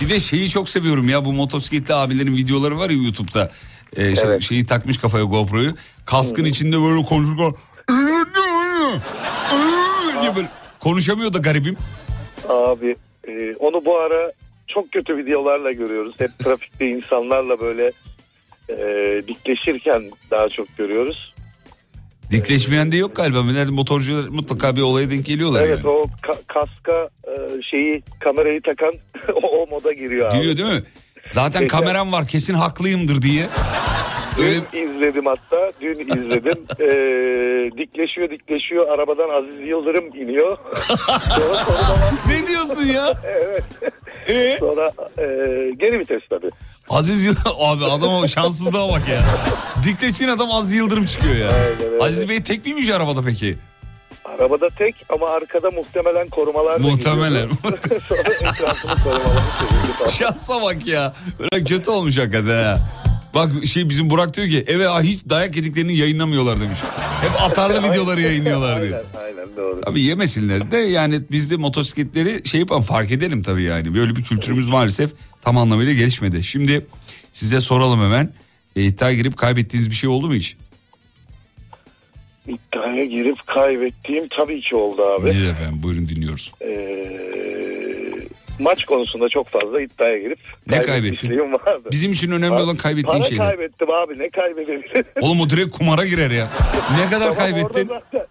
Bir de şeyi çok seviyorum ya bu motosikletli abilerin videoları var ya YouTube'da. Şey- Evet. Şeyi takmış kafaya GoPro'yu. Kaskın içinde böyle konuşuyor. diye böyle konuşamıyor da garibim. Abi e, onu bu ara çok kötü videolarla görüyoruz. Hep trafikte insanlarla böyle e, dikleşirken daha çok görüyoruz. Dikleşmeyen de yok galiba. Nerede motorcular mutlaka bir olaya denk geliyorlar Evet yani. o ka- kaska e, şeyi kamerayı takan o, o moda giriyor abi. Giriyor değil mi? Zaten Geçen- kameram var kesin haklıyımdır diye. Öyle Dün izledim hatta. Dün izledim. Ee, dikleşiyor dikleşiyor. Arabadan Aziz Yıldırım iniyor. sonra, sonra, ne diyorsun ya? evet. Ee? sonra e, geri vites tabii. Aziz Yıldırım abi adama şanssızlığa bak ya. Dikleşin adam Aziz Yıldırım çıkıyor ya. Aynen öyle. Aziz Bey tek miymiş arabada peki? Arabada tek ama arkada muhtemelen korumalar Muhtemelen. sonra etrafını korumalar. Şansa bak ya. Böyle kötü olmuş hakikaten ha. Bak şey bizim Burak diyor ki eve hiç dayak yediklerini yayınlamıyorlar demiş. Hep atarlı videoları yayınlıyorlar diyor. Aynen, aynen doğru. Tabii yemesinler de yani biz de motosikletleri şey yapalım fark edelim tabii yani. Böyle bir kültürümüz maalesef tam anlamıyla gelişmedi. Şimdi size soralım hemen. E, iddia girip kaybettiğiniz bir şey oldu mu hiç? İddiaya girip kaybettiğim tabii ki oldu abi. Nedir efendim buyurun dinliyoruz. Ee, maç konusunda çok fazla iddiaya girip Ne kaybetmişliğim vardı. Bizim için önemli olan kaybettiğin Para şeyler. kaybettim abi ne kaybedebilirim? Oğlum o direkt kumara girer ya. Ne kadar Tamam, kaybettin? zaten-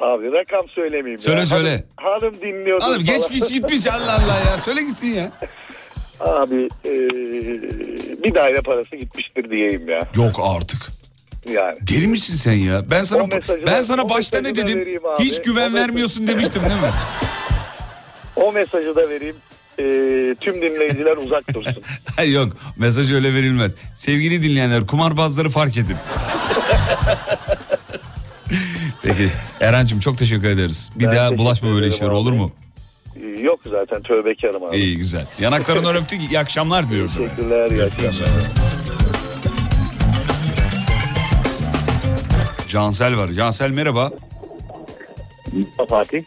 Abi rakam söylemeyeyim Söyle, ya. söyle. Hanım, hanım dinliyordu. Falan. geçmiş gitmiş Allah Allah ya. Söyle gitsin ya. Abi ee, bir daire parası gitmiştir diyeyim ya. Yok artık. Yani. Deli misin sen ya? Ben sana ben sana başta ne dedim? Hiç O güven mesajı- vermiyorsun demiştim değil mi? O mesajı da vereyim. Ee, tüm dinleyiciler uzak dursun. Hayır yok mesaj öyle verilmez. Sevgili dinleyenler kumarbazları fark edin. Peki Erhan'cığım çok teşekkür ederiz. Bir Ben daha bulaşma böyle işlere olur mu? Ee, Yok zaten tövbekarım abi. İyi güzel. Yanaklarından öptük iyi akşamlar diliyoruz. Teşekkürler. iyi akşamlar. Cansel var. Cansel merhaba. Fatih.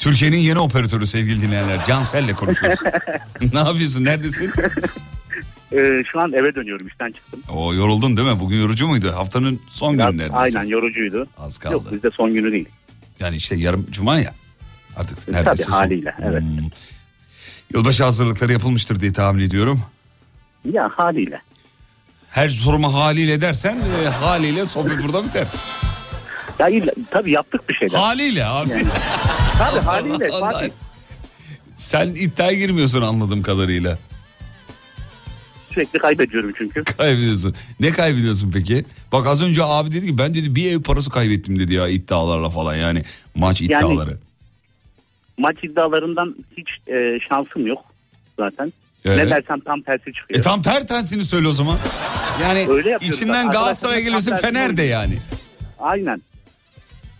Türkiye'nin yeni operatörü sevgili dinleyenler. Cansel'le konuşuyoruz. ne yapıyorsun? Neredesin? Ee, şu an eve dönüyorum işten çıktım. O yoruldun değil mi? Bugün yorucu muydu? Haftanın son Biraz- günü neredeyse. aynen yorucuydu. Az kaldı. Yok bizde son günü değil. Yani işte yarım cuma ya. Artık Tabii neredeyse son. haliyle evet. Hmm. Yılbaşı hazırlıkları yapılmıştır diye tahmin ediyorum. Ya haliyle. Her soruma haliyle dersen e, haliyle sohbet burada biter. Ya illa, tabii yaptık bir şeyler. Haliyle abi. Yani. Tabii haliyle Allah. Fatih. Sen iddiaya girmiyorsun anladığım kadarıyla. Sürekli kaybediyorum çünkü. Kaybediyorsun. Ne kaybediyorsun peki? Bak az önce abi dedi ki ben dedi bir ev parası kaybettim dedi ya iddialarla falan yani maç Yani- iddiaları. Maç iddialarından hiç e, şansım yok zaten. Evet. Ne dersem tam tersi çıkıyor. E tam ter tersini söyle o zaman. Yani Öyle içinden. Galatasaray'a geliyorsun Fener de yani. Aynen.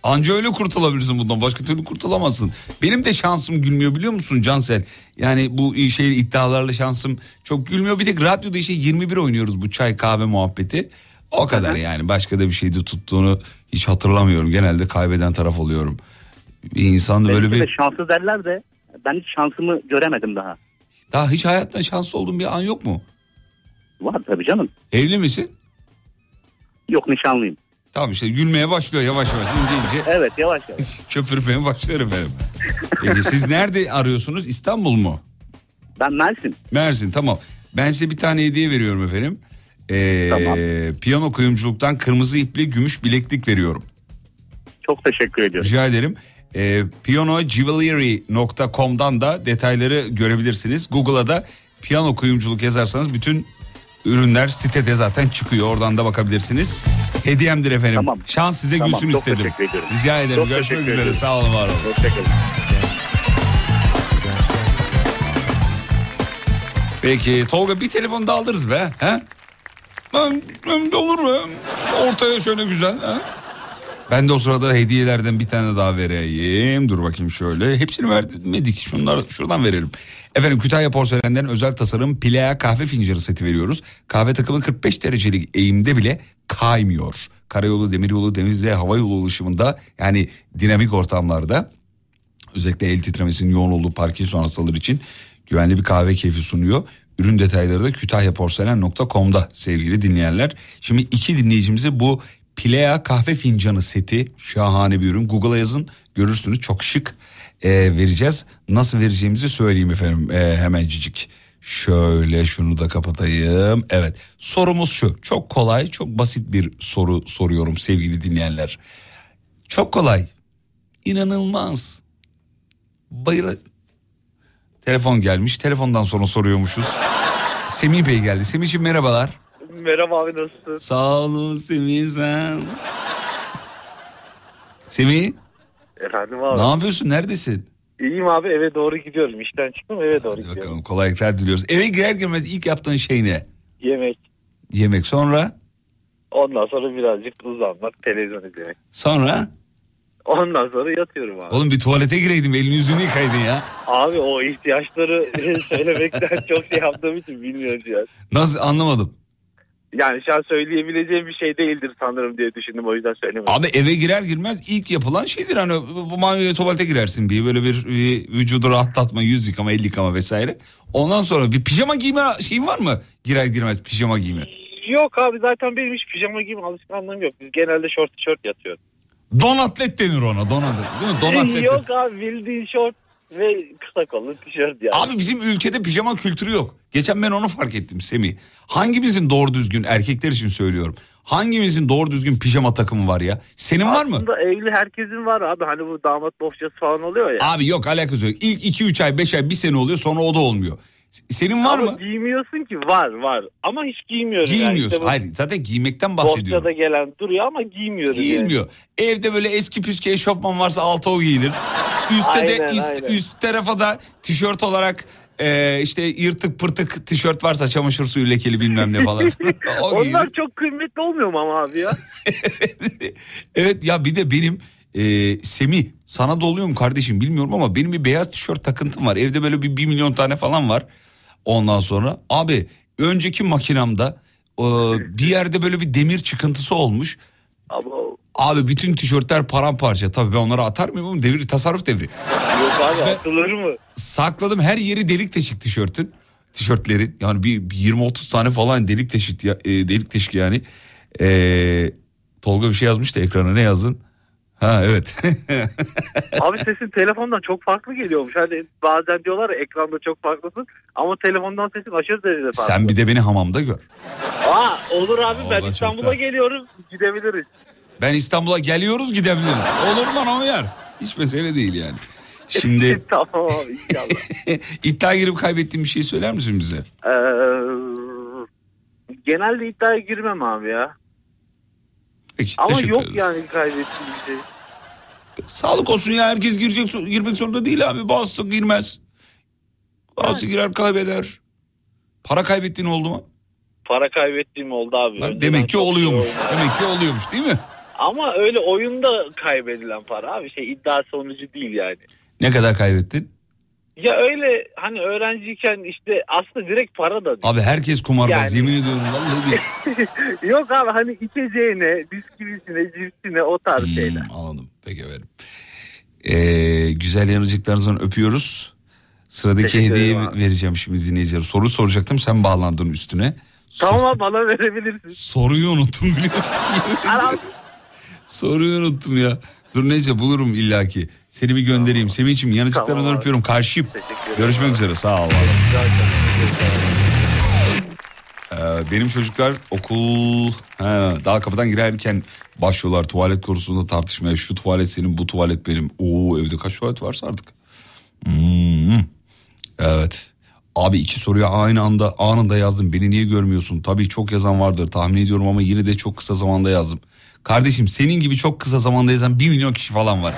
Anca öyle kurtulabilirsin bundan. Başka türlü kurtulamazsın. Benim de şansım gülmüyor biliyor musun Cansel? Yani bu şey iddialarla şansım çok gülmüyor. Bir tek radyoda işte 21 oynuyoruz bu çay kahve muhabbeti. O kadar yani. Başka da bir şeyde tuttuğunu hiç hatırlamıyorum. Genelde kaybeden taraf oluyorum. Bir insan da böyle Belki de bir... şanslı derler de ben hiç şansımı göremedim daha. Daha hiç hayatta şanslı olduğun bir an yok mu? Var tabii canım. Evli misin? Yok nişanlıyım. Tamam işte gülmeye başlıyor yavaş yavaş ince ince Evet yavaş yavaş. köpürmeye başlarım efendim. Peki siz nerede arıyorsunuz? İstanbul mu? Ben Mersin. Mersin tamam. Ben size bir tane hediye veriyorum efendim. Ee, Tamam. Piyano kuyumculuktan kırmızı ipli gümüş bileklik veriyorum. Çok teşekkür ediyorum. Rica ederim. Ee, pianojewelry.com'dan da detayları görebilirsiniz. Google'a da piyano kuyumculuk yazarsanız bütün ürünler sitede zaten çıkıyor. Oradan da bakabilirsiniz. Hediyemdir efendim. Tamam. Şans size Tamam, gülsün çok istedim. Rica ederim. Çok Görüşmek üzere. ederim. Sağ olun var olun. Hoşçakalın. Peki Tolga bir telefon da alırız be. He? Ben, ben de olur mu? Ortaya şöyle güzel. He? Ben de o sırada hediyelerden bir tane daha vereyim. Dur bakayım şöyle. Hepsini vermedik. Şunlar şuradan verelim. Efendim Kütahya Porselen'den özel tasarım Pilea kahve fincanı seti veriyoruz. Kahve takımı 45 derecelik eğimde bile kaymıyor. Karayolu, demiryolu, deniz ve hava yolu ulaşımında yani dinamik ortamlarda özellikle el titremesinin yoğun olduğu Parkinson hastaları için güvenli bir kahve keyfi sunuyor. Ürün detayları da kütahyaporselen.com'da sevgili dinleyenler. Şimdi iki dinleyicimize bu Pilea kahve fincanı seti şahane bir ürün. Google'a yazın görürsünüz çok şık Ee, vereceğiz. Nasıl vereceğimizi söyleyeyim efendim ee, hemencik. Şöyle şunu da kapatayım. Evet sorumuz şu çok kolay çok basit bir soru soruyorum sevgili dinleyenler. Çok kolay inanılmaz bayıla... Telefon gelmiş. Telefondan sonra soruyormuşuz. Semih Bey geldi. Semih'ciğim merhabalar. Merhaba abi nasılsın? Sağ olun Semih sen. Semih Efendim abi. ne yapıyorsun? Neredesin? İyiyim abi eve doğru gidiyorum. İşten çıktım eve doğru gidiyorum. Bakalım kolaylıklar diliyoruz. Eve girer girmez ilk yaptığın şey ne? Yemek. Yemek sonra? Ondan sonra birazcık uzanmak, televizyon izlemek. Sonra? Ondan sonra yatıyorum abi. Oğlum bir tuvalete gireydin elini yüzünü yıkaydın ya. Abi o ihtiyaçları söylemekten çok şey yaptığım için bilmiyorum ya. Nasıl anlamadım. Yani şu an söyleyebileceğim bir şey değildir sanırım diye düşündüm o yüzden söylemedim. Abi eve girer girmez ilk yapılan şeydir hani bu banyoya tuvalete girersin bir böyle bir, bir vücudu rahatlatma yüz yıkama el yıkama vesaire. Ondan sonra bir pijama giyme şeyin var mı? Girer girmez pijama giyme. Yok abi zaten benim hiç pijama giyme alışkanlığım yok. Biz genelde şort tişört yatıyoruz. Don atlet denir ona don atlet değil mi? Don atlet. Yok abi bildiğin şort ve kısa kollu tişört yani. Abi bizim ülkede pijama kültürü yok. Geçen ben onu fark ettim Semih. Hangimizin doğru düzgün erkekler için söylüyorum. Hangimizin doğru düzgün pijama takımı var ya? Senin var mı? Aslında evli herkesin var abi. Hani bu damat bohçası falan oluyor ya. Abi yok alakası yok. İlk 2-3 ay 5 ay bir sene oluyor sonra o da olmuyor. Senin var Ama mı? giymiyorsun ki var var. Ama hiç giymiyorum. yani. Giymiyorsun. Bu Hayır zaten giymekten bahsediyorum. Bohçada gelen duruyor ama giymiyoruz Giyilmiyor. Evde böyle eski püskü eşofman varsa alta o giyilir. Üstte de Aynen, üst, aynen. üst tarafa da tişört olarak e, işte yırtık pırtık tişört varsa çamaşır suyu lekeli bilmem ne falan. Onlar giyilir. çok kıymetli olmuyor mu ama abi ya? Evet ya bir de benim e, Semih sana da oluyor mu kardeşim bilmiyorum ama benim bir beyaz tişört takıntım var. Evde böyle bir, bir milyon tane falan var. Ondan sonra abi önceki makinamda e, bir yerde böyle bir demir çıkıntısı olmuş. Ama Abi bütün tişörtler paramparça. Tabii ben onları atar mıyım oğlum? Devir, tasarruf devri. yok abi atılır mı? Sakladım her yeri delik deşik tişörtün. Tişörtlerin yani bir, bir 20-30 tane falan delik deşik, ya- e, delik deşik yani. E, Tolga bir şey yazmış da ekrana ne yazdın? Ha evet. Abi sesin telefondan çok farklı geliyormuş. Hani bazen diyorlar ya ekranda çok farklısın. Ama telefondan sesin aşırı derecede farklı. Sen bir de beni hamamda gör. Aa olur abi ben Vallahi çok İstanbul'a da- geliyorum. Gidebiliriz. Ben İstanbul'a geliyoruz gidebiliriz. Olur lan uyar? Hiç mesele değil yani. Şimdi tamam abi inşallah. iddia girip kaybettiğin bir şey söyler misin bize? Ee, genelde iddiaya girmem abi ya. Peki Ama teşekkür yok ederim. yani kaybettiğim şey. Sağlık olsun ya herkes girecek girmek zorunda değil abi. Bazısı girmez. Bazısı girer kaybeder. Para kaybettiğin oldu mu? Para kaybettiğim oldu abi. Önceden demek ki çok oluyormuş. Demek ki oluyormuş değil mi? Ama öyle oyunda kaybedilen para abi şey iddia sonucu değil yani. Ne kadar kaybettin? Ya öyle hani öğrenciyken işte aslında direkt para da değil. Abi herkes kumarbaz Yani- yemin ediyorum vallahi bir. Yok abi hani içeceğine, bisküvisine, cipsine o tarz Hmm, şeyler. anladım. Peki efendim. Ee, güzel yanıcıklarınızdan öpüyoruz. Sıradaki Teşekkür hediyeyi abi. vereceğim şimdi dinleyicilere. Soru soracaktım sen bağlandın üstüne. Tamam abi bana verebilirsin. Soruyu unuttum biliyorsun. Soruyu unuttum ya. Dur neyse bulurum illaki. Seni bir göndereyim. Semih'ciğim yanıcıklarından Tamam abi. öpüyorum. Karşıyım. Görüşmek üzere sağ ol. Ee, benim çocuklar okul he, daha kapıdan girerken başlıyorlar tuvalet konusunda tartışmaya. Şu tuvalet senin bu tuvalet benim. Oo evde kaç tuvalet varsa artık. Hmm. Evet. Abi iki soruyu aynı anda anında yazdım. Beni niye görmüyorsun? Tabii çok yazan vardır tahmin ediyorum ama yine de çok kısa zamanda yazdım. Kardeşim senin gibi çok kısa zamanda yazan bir milyon kişi falan var.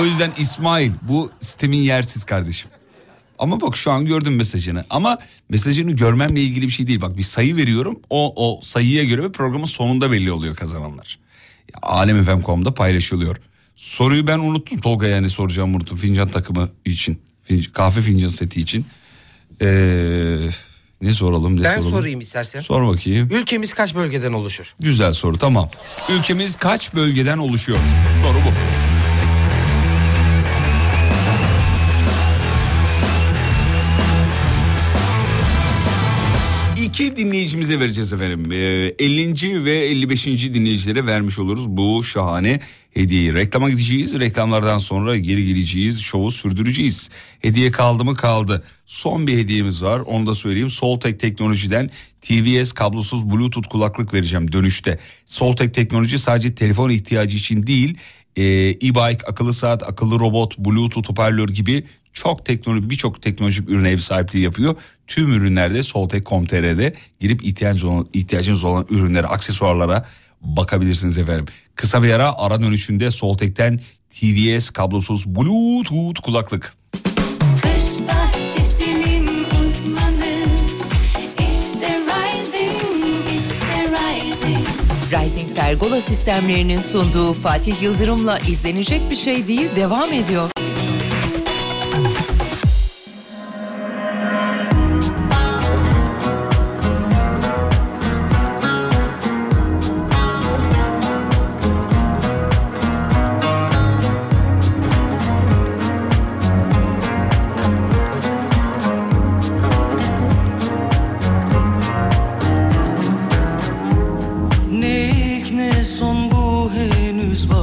O yüzden İsmail bu sistemin yersiz kardeşim. Ama bak şu an gördüm mesajını. Ama mesajını görmemle ilgili bir şey değil. Bak bir sayı veriyorum. O, o sayıya göre ve programın sonunda belli oluyor kazananlar. Alemfm.com'da paylaşılıyor. Soruyu ben unuttum Tolga yani soracağım unuttum. Fincan takımı için. Finc- kahve fincan seti için. Ee, ne soralım ne Ben soralım? sorayım istersen. Sor bakayım. Ülkemiz kaç bölgeden oluşur? Güzel soru tamam. Ülkemiz kaç bölgeden oluşuyor? Soru bu. İki dinleyicimize vereceğiz efendim. Ee, 50. ve 55. dinleyicilere vermiş oluruz bu şahane hediyeyi. Reklama gideceğiz. Reklamlardan sonra geri geleceğiz. Şovu sürdüreceğiz. Hediye kaldı mı kaldı. Son bir hediyemiz var. Onu da söyleyeyim. Soltek Teknoloji'den TVS kablosuz Bluetooth kulaklık vereceğim dönüşte. Soltek Teknoloji sadece telefon ihtiyacı için değil e, e-bike, akıllı saat, akıllı robot, bluetooth hoparlör gibi çok teknoloji birçok teknolojik ürüne ev sahipliği yapıyor. Tüm ürünlerde Soltek.com.tr'de girip ihtiyacınız olan, ihtiyacınız olan ürünlere, aksesuarlara bakabilirsiniz efendim. Kısa bir ara ara dönüşünde Soltek'ten TVS kablosuz bluetooth kulaklık. Uzmanı İşte Rising, işte Rising Rising Pergola sistemlerinin sunduğu Fatih Yıldırım'la izlenecek bir şey değil devam ediyor.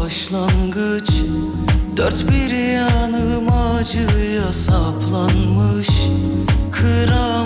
Başlangıç. Dört bir yanım acıya saplanmış. Kıramadım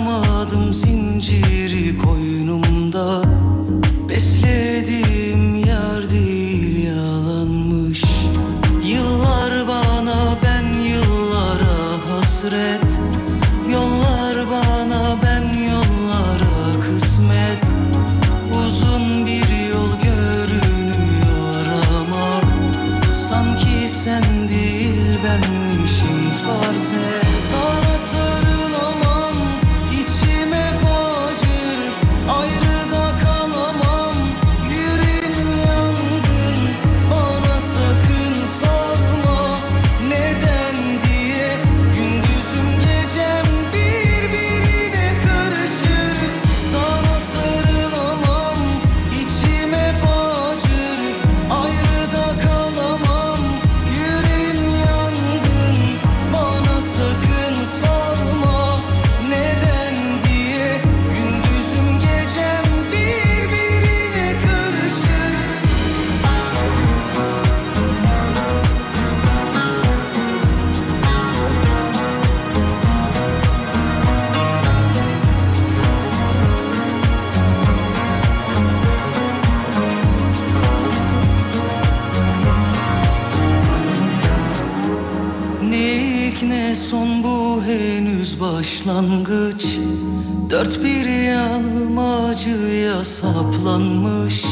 saplanmış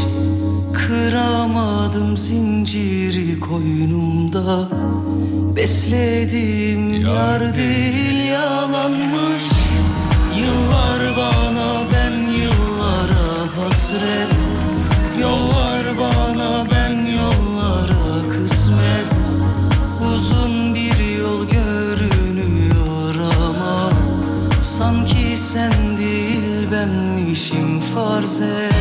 Kıramadım zinciri koynumda. Beslediğim yar değil yalanmış. Yıllar bana ben yıllara hasret said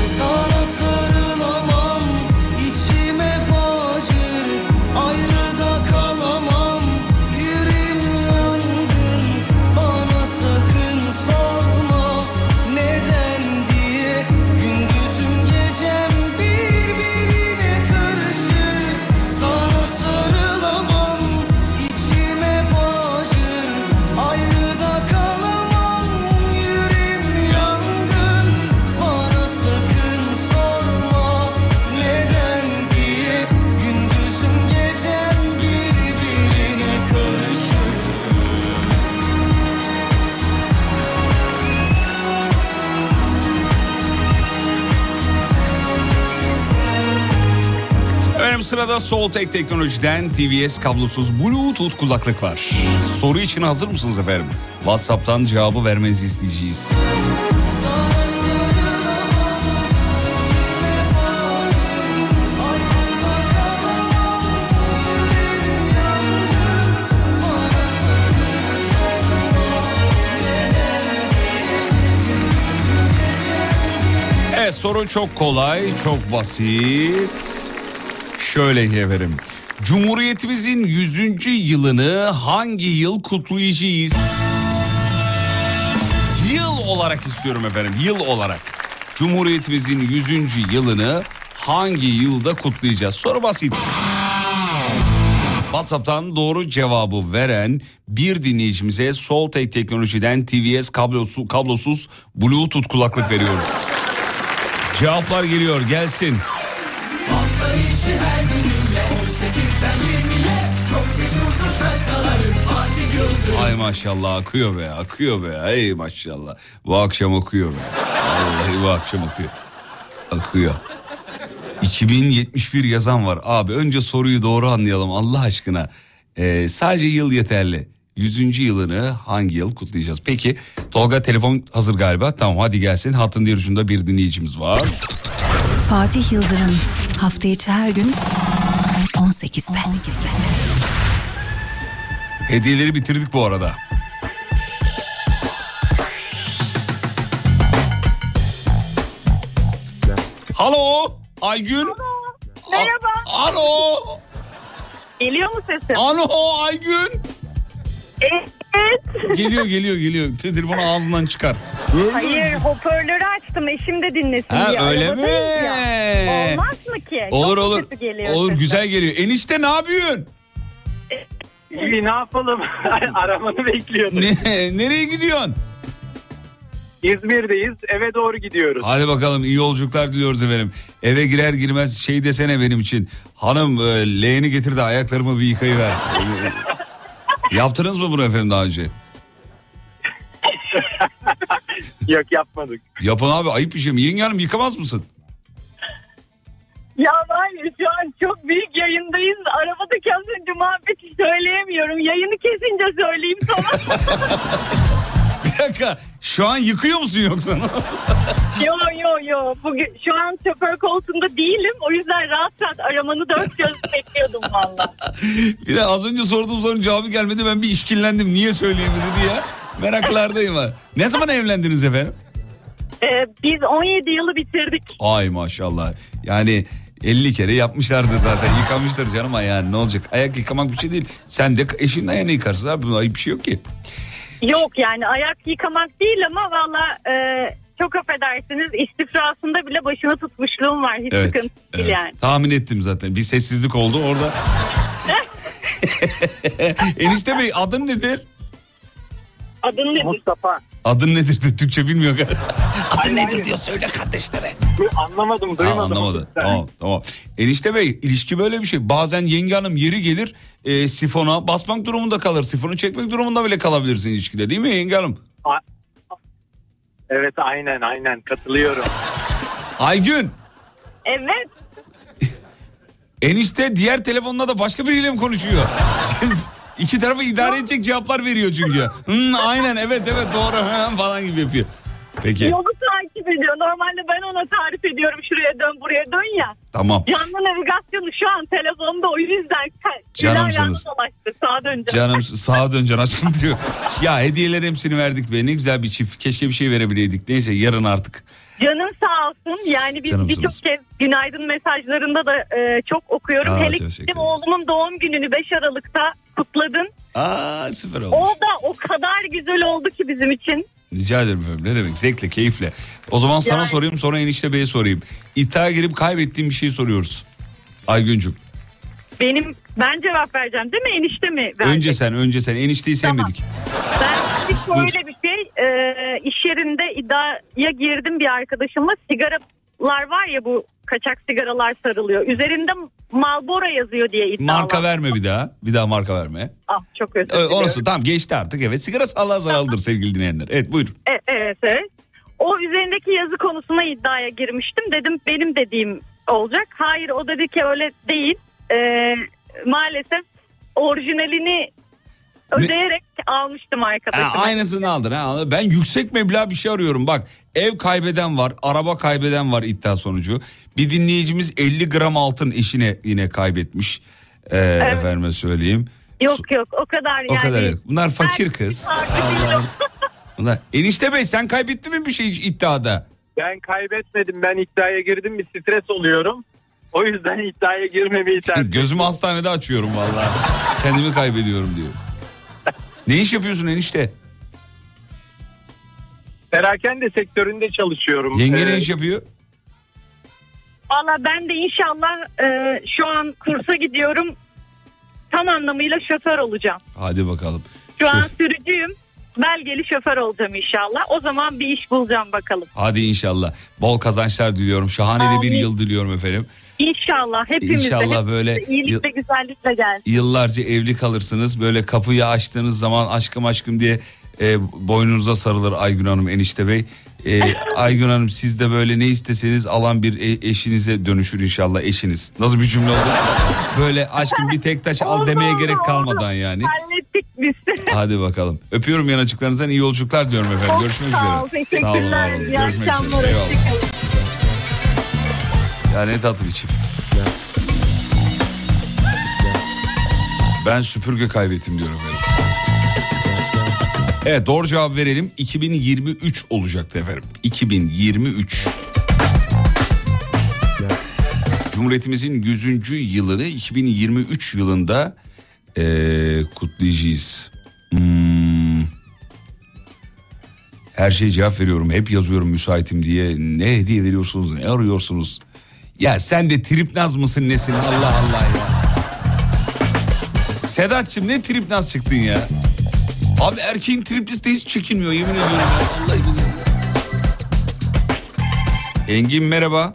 Soltek Teknoloji'den TVS kablosuz Bluetooth kulaklık var. Soru için hazır mısınız efendim? WhatsApp'tan cevabı vermenizi isteyeceğiz. Evet soru çok kolay, çok basit. Şöyle efendim. Cumhuriyetimizin 100. yılını hangi yıl kutlayacağız? Yıl olarak istiyorum efendim, yıl olarak. Cumhuriyetimizin 100. yılını hangi yılda kutlayacağız? Soru basit. WhatsApp'tan doğru cevabı veren bir dinleyicimize Soltek Teknoloji'den TVS kablosu, kablosuz Bluetooth kulaklık veriyoruz. Cevaplar geliyor gelsin. Ay maşallah akıyor be akıyor be ey maşallah. Bu akşam akıyor be. Vallahi bu akşam akıyor. Akıyor. 2071 yazan var. Abi önce soruyu doğru anlayalım Allah aşkına. Ee, sadece yıl yeterli. 100. yılını hangi yıl kutlayacağız? Peki Tolga telefon hazır galiba. Tamam hadi gelsin. Hattın diğer ucunda bir dinleyicimiz var. Fatih Yıldırım hafta içi her gün 18'de. Hediyeleri bitirdik bu arada. Halo Aygün. Merhaba. Alo. Geliyor mu sesim? Alo Aygün. Evet. Geliyor geliyor geliyor. Te- Telefonu ağzından çıkar. Hayır hoparlörü açtım eşim de dinlesin Ha, diye. öyle mi? ya. Olmaz mı ki? Olur Çok olur. Olur sesi. güzel geliyor. Enişte ne yapıyorsun? İyi ne yapalım? Aramanı bekliyordum. Ne, nereye gidiyorsun? İzmir'deyiz. Eve doğru gidiyoruz. Hadi bakalım iyi yolculuklar diliyoruz efendim. Eve girer girmez şey desene benim için. Hanım e, leğeni getir de ayaklarımı bir yıkayıver. Yaptınız mı bunu efendim daha önce? Yok yapmadık. Yapın abi ayıp bir şey mi? Yenge hanım yıkamaz mısın? Ya hayır şu an çok büyük yayındayız. Arabadaki az önce muhabbeti söyleyemiyorum. Yayını kesince söyleyeyim sana. Bir dakika şu an yıkıyor musun yoksa? yo yo yo. Bugün şu an şoför koltuğunda değilim. O yüzden rahat rahat aramanı dört göz bekliyordum valla. bir de az önce sorduğum sorunun cevabı gelmedi ben bir işkillendim. Niye söyleyemedi diye. Meraklardayım ha. Ne zaman evlendiniz efendim? Ee, biz 17 yılı bitirdik. Ay maşallah. Yani 50 kere yapmışlardı zaten. Yıkamışlar canım ayağını ne olacak? Ayak yıkamak bir şey değil. Sen de eşinin ayağını yıkarsın abi. Bunda ayıp bir şey yok ki. Yok yani ayak yıkamak değil ama valla e, çok affedersiniz istifrasında bile başını tutmuşluğum var. Hiç Evet, sıkıntı değil evet. yani. Tahmin ettim zaten. Bir sessizlik oldu orada. Enişte Bey adın nedir? Adın nedir? Mustafa. Adın nedir? Türkçe bilmiyor. Adın nedir diyor söyle kardeşlere. Anlamadım Ha, duymadım. anlamadı. Tamam tamam. Enişte Bey ilişki böyle bir şey. Bazen yenge hanım yeri gelir e, sifona basmak durumunda kalır. Sifonu çekmek durumunda bile kalabilirsin ilişkide değil mi yenge hanım? Evet aynen aynen katılıyorum. Aygün Evet. enişte diğer telefonla da başka biriyle mi konuşuyor? İki tarafı idare edecek cevaplar veriyor çünkü. Hmm, aynen evet evet doğru falan gibi yapıyor. Peki Yolu takip ediyor. Normalde ben ona tarif ediyorum şuraya dön buraya dön ya. tamam. Canlı navigasyonu şu an telefonda o yüzden Canımsınız. sağa döneceğim. Canım sağa döneceksin aşkım diyor. Ya hediyeler hepsini verdik be ne güzel bir çift. Keşke bir şey verebileydik. Neyse yarın artık. Canın sağ olsun. Yani biz Canımsınız. birçok kez günaydın mesajlarında da e, çok okuyorum. Aa, Hele teşekkür oğlumun doğum gününü 5 Aralık'ta kutladın. Aa süper olmuş. O da o kadar güzel oldu ki bizim için. Rica ederim efendim. Ne demek? Zevkle, keyifle. O zaman sana Yani- sorayım sonra enişte beye sorayım. İddiaya girip kaybettiğim bir şey soruyoruz. Aygüncüm. Benim ben cevap vereceğim değil mi enişte mi? verecek? Önce sen, önce sen. Enişteyi sevmedik. Ben şimdi şöyle bir şey e, iş yerinde iddiaya girdim bir arkadaşımla sigaralar var ya bu kaçak sigaralar sarılıyor. Üzerinde Marlboro yazıyor diye iddialar. Marka verme bir daha. Bir daha marka verme. Ah çok özür Ee, dilerim. Orası tamam geçti artık evet. Sigara sağlığa zararlıdır sevgili dinleyenler. Evet buyur. E, evet evet. O üzerindeki yazı konusuna iddiaya girmiştim. Dedim benim dediğim olacak. Hayır o dedi ki öyle değil. e, maalesef orijinalini ödeyerek almıştım Ha, arkadaşıma. aynısını aldın ha. Ben yüksek meblağ bir şey arıyorum. Bak ev kaybeden var, araba kaybeden var iddia sonucu. Bir dinleyicimiz 50 gram altın eşine yine kaybetmiş. Ee, Efendime söyleyeyim. Yok yok o kadar O yani. kadar yok. Bunlar fakir Ben- kız. O. Bunlar... Enişte Bey sen kaybettin mi bir şey hiç iddiada? Ben kaybetmedim. Ben iddiaya girdim bir stres oluyorum. O yüzden iddiaya girmemeyi tercih Gözümü hastanede açıyorum vallahi. Kendimi kaybediyorum diyor. Ne iş yapıyorsun enişte? Perakende sektöründe çalışıyorum. Yenge ne Ee, iş yapıyor? Valla ben de inşallah e, şu an kursa gidiyorum. Tam anlamıyla şoför olacağım. Hadi bakalım. Şu an Şöf- sürücüyüm. Belgeli şoför olacağım inşallah. O zaman bir iş bulacağım bakalım. Hadi inşallah. Bol kazançlar diliyorum. Şahane de bir Amin. yıl diliyorum efendim. İnşallah hepimiz İnşallah de böyle iyilikle güzellikle gelsin. Yıllarca evli kalırsınız. Böyle kapıyı açtığınız zaman aşkım aşkım diye e, boynunuza sarılır Aygün Hanım enişte bey. E, Aygün Hanım siz de böyle ne isteseniz alan bir e- eşinize dönüşür inşallah eşiniz. Nasıl bir cümle oldu? Böyle aşkım bir tek taş al demeye gerek kalmadan yani. Hallettik biz. Hadi bakalım. Öpüyorum yanacıklarınızdan iyi yolculuklar diyorum efendim. Görüşmek sağ üzere. teşekkürler. var olun. İyi Görüşmek akşamlar. üzere. Eyvallah. Hoşçakalın. Ya ne tatlı bir çift. Ben süpürge kaybettim diyorum efendim. Evet doğru cevap verelim. 2023 olacaktı efendim. 2023. Cumhuriyetimizin 100. yılını 2023 yılında eee, kutlayacağız. Hmm. Her şeye cevap veriyorum. Hep yazıyorum müsaitim diye. Ne hediye veriyorsunuz, ne arıyorsunuz? Ya sen de tripnaz mısın nesin? Allah Allah ya. Sedat'cığım ne tripnaz çıktın ya? Abi erkeğin triplisi de hiç çekinmiyor yemin ediyorum billahi. Engin merhaba.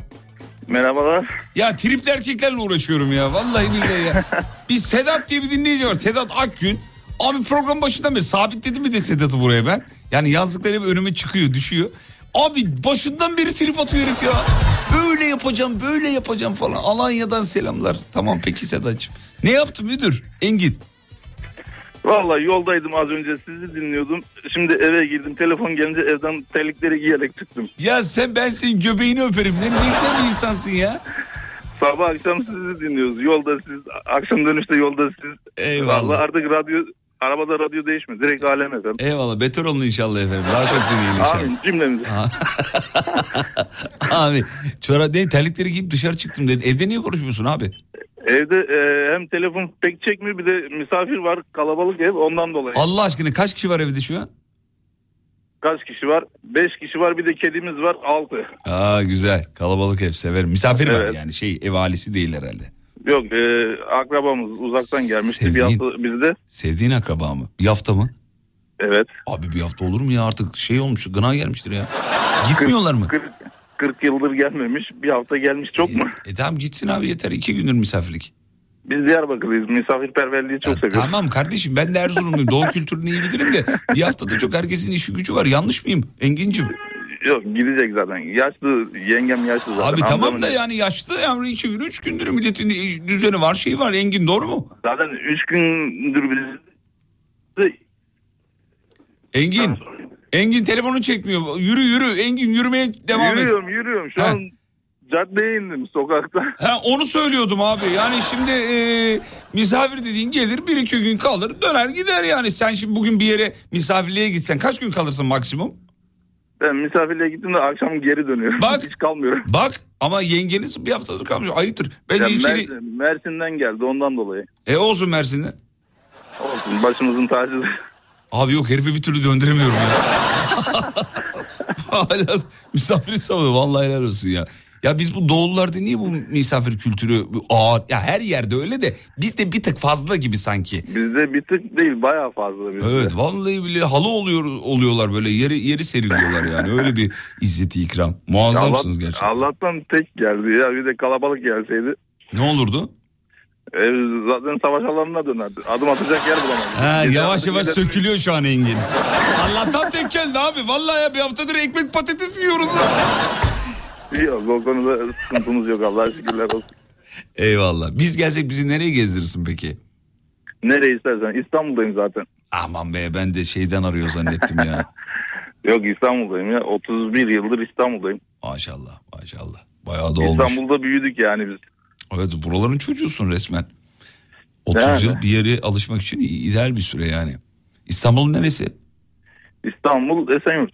Merhabalar. Ya tripli erkeklerle uğraşıyorum ya. Vallahi billahi ya. Bir Sedat diye bir dinleyici var. Sedat Akgün. Abi program başından beri sabitledim mi de Sedat'ı buraya ben. Yani yazdıkları hep önüme çıkıyor düşüyor. Abi başından beri trip atıyor herif ya. Böyle yapacağım böyle yapacağım falan. Alanya'dan selamlar. Tamam peki Sedat'cığım. Ne yaptı müdür? Engin. Vallahi yoldaydım az önce sizi dinliyordum. Şimdi eve girdim telefon gelince evden terlikleri giyerek çıktım. Ya sen ben senin göbeğini öperim. Ne, güzel bir insansın ya. Sabah akşam sizi dinliyoruz. Yolda siz, akşam dönüşte yolda siz. Eyvallah. Vallahi artık radyo, arabada radyo değişmiyor. Direkt alem efendim. Eyvallah beter olun inşallah efendim. Daha çok dinleyin inşallah. Amin cümlemiz. Abi çora ne terlikleri giyip dışarı çıktım dedin. Evde niye konuşmuyorsun abi? Evde e, hem telefon pek çekmiyor bir de misafir var. Kalabalık ev ondan dolayı. Allah aşkına kaç kişi var evde şu an? Kaç kişi var? Beş kişi var bir de kedimiz var. Altı. Aa güzel kalabalık ev severim. Misafir var Evet. yani şey ev ailesi değil herhalde. Yok e, akrabamız uzaktan gelmişti. Bir Sevdiğin- hafta bizde. Sevdiğin akraba mı? Bir hafta mı? Evet. Abi bir hafta olur mu ya artık şey olmuş gına gelmiştir ya. Gitmiyorlar mı? 40, 40 yıldır gelmemiş. Bir hafta gelmiş çok mu? E tamam gitsin abi yeter iki gündür misafirlik. Biz Diyarbakırlıyız. Misafirperverliği çok seviyoruz. Tamam kardeşim ben de Erzurumluyum. Doğu kültürünü iyi bilirim de bir haftada çok herkesin işi gücü var. Yanlış mıyım Engin'cim? Yok gidecek zaten. Yaşlı yengem yaşlı zaten. Abi tamam da yani yaşlı yani iki gün üç gündür milletin düzeni var şey var Engin doğru mu? Zaten 3 gündür biz Engin. Engin telefonu çekmiyor. Yürü yürü Engin yürümeye devam et. yürüyorum yürüyorum. Şu Ha. an caddeye indim sokakta. Ha, onu söylüyordum abi. Yani şimdi e, misafir dediğin gelir bir iki gün kalır döner gider yani. Sen şimdi bugün bir yere misafirliğe gitsen kaç gün kalırsın maksimum? Ben misafirliğe gittim de akşam geri dönüyorum. Bak. Hiç kalmıyorum. Bak ama yengeniz bir haftadır kalmış ayıptır. Bence Ya içeri... Mer- Mersin'den geldi ondan dolayı. E olsun Mersin'den. Olsun başımızın tacı. Abi yok herifi bir türlü döndüremiyorum ya. Hala misafiri savuyor vallahi helal olsun ya. Ya biz bu doğullarda niye bu misafir kültürü bu ağır? Ya her yerde öyle de bizde bir tık fazla gibi sanki. Bizde bir tık değil bayağı fazla bizde. Evet vallahi bile halı oluyor oluyorlar böyle yeri yeri seriliyorlar yani öyle bir izzeti ikram. Muazzamsınız Allah- gerçekten. Allah'tan tek geldi ya bir de kalabalık gelseydi. Ne olurdu? Ev zaten savaş alanına dönerdi. Adım atacak yer bulamadı. Ha, Gece yavaş yavaş millet- sökülüyor şu an Engin. Allah'tan tek geldi abi. Vallahi ya bir haftadır ekmek patates yiyoruz. Yok o konuda sıkıntımız yok Allah'a şükürler olsun. Eyvallah. Biz gelsek bizi nereye gezdirirsin peki? Nereye istersen. İstanbul'dayım zaten. Aman be ben de şeyden arıyor zannettim ya. Yok İstanbul'dayım ya. 31 yıldır İstanbul'dayım. Maşallah maşallah. Bayağı da olmuş. İstanbul'da büyüdük yani biz. Evet buraların çocuğusun resmen. 30 Yani. yıl bir yere alışmak için ideal bir süre yani. İstanbul'un neresi? İstanbul Esenyurt.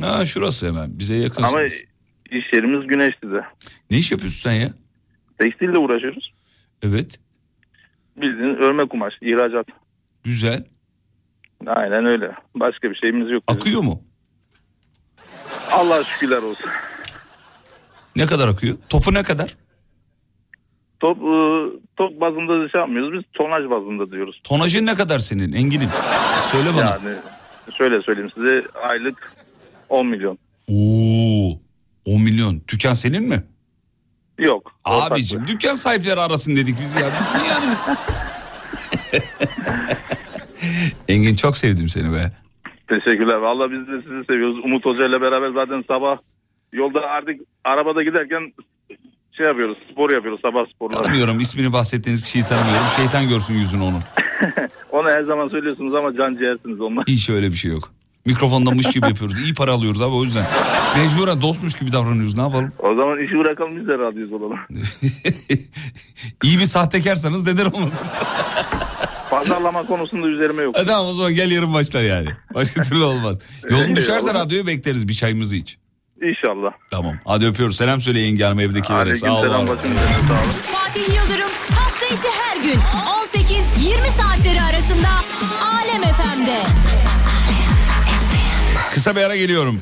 Ha şurası hemen bize yakınsınız. Ama iş yerimiz Güneşli'de. Ne iş yapıyorsun sen ya? Tekstille uğraşıyoruz. Evet. Bildiğin örme kumaş, ihracat. Güzel. Aynen öyle. Başka bir şeyimiz yok. bizim. Akıyor mu? Allah şükürler olsun. Ne kadar akıyor? Topu ne kadar? Top, e, top bazında şey yapmıyoruz. Biz tonaj bazında diyoruz. Tonajın ne kadar senin Engin'im? Söyle bana. Yani şöyle söyleyeyim size aylık 10 milyon. Oo, 10 milyon. Dükkan senin mi? Yok. Abicim dükkan sahipleri arasın dedik biz ya. Yani. Engin çok sevdim seni be. Teşekkürler. Valla biz de sizi seviyoruz. Umut Hoca ile beraber zaten sabah yolda artık arabada giderken şey yapıyoruz. Spor yapıyoruz sabah sporları. Tanımıyorum ismini bahsettiğiniz kişiyi tanımıyorum. Şeytan görsün yüzünü onun. Onu her zaman söylüyorsunuz ama can ciğersiniz onlar. Hiç öyle bir şey yok. Mikrofonda mış gibi yapıyoruz. İyi para alıyoruz abi o yüzden. Mecburen dostmuş gibi davranıyoruz ne yapalım. O zaman işi bırakalım biz de radyoyuz olalım. İyi bir sahtekarsanız neden olmasın. Pazarlama konusunda üzerime yok. E tamam o zaman gel yarın başla yani. Başka türlü olmaz. Yolun düşerse radyoya bekleriz bir çayımızı iç. İnşallah. Tamam hadi öpüyoruz. Selam söyle yenge hanım evdekilere. Sağ olun. Üzerine sağ olun. Fatih Yıldırım hafta içi her gün 18-20 saatleri arasında Alem FM'de. Kısa bir ara geliyorum.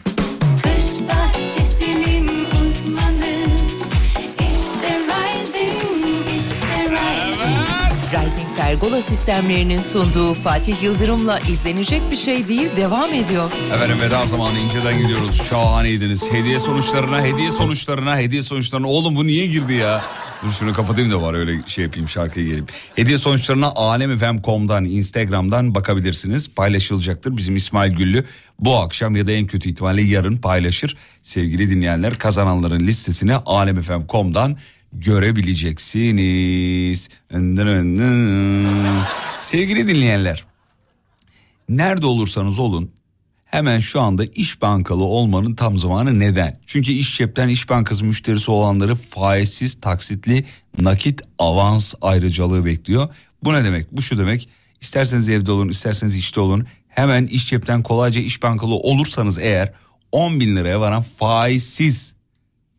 Pergola sistemlerinin sunduğu Fatih Yıldırım'la izlenecek bir şey değil devam ediyor. Efendim veda zamanı inceden gidiyoruz. Şahaneydiniz. Hediye sonuçlarına, hediye sonuçlarına, hediye sonuçlarına. Oğlum bu niye girdi ya? Dur şunu kapatayım da var öyle şey yapayım şarkıya geleyim. Hediye sonuçlarına alemfm.com'dan, Instagram'dan bakabilirsiniz. Paylaşılacaktır. Bizim İsmail Güllü bu akşam ya da en kötü ihtimalle yarın paylaşır. Sevgili dinleyenler kazananların listesini alemfm.com'dan görebileceksiniz. Sevgili dinleyenler nerede olursanız olun hemen şu anda iş bankalı olmanın tam zamanı neden? Çünkü iş cepten iş bankası müşterisi olanları faizsiz taksitli nakit avans ayrıcalığı bekliyor. Bu ne demek? Bu şu demek isterseniz evde olun isterseniz işte olun hemen iş cepten kolayca iş bankalı olursanız eğer 10 bin liraya varan faizsiz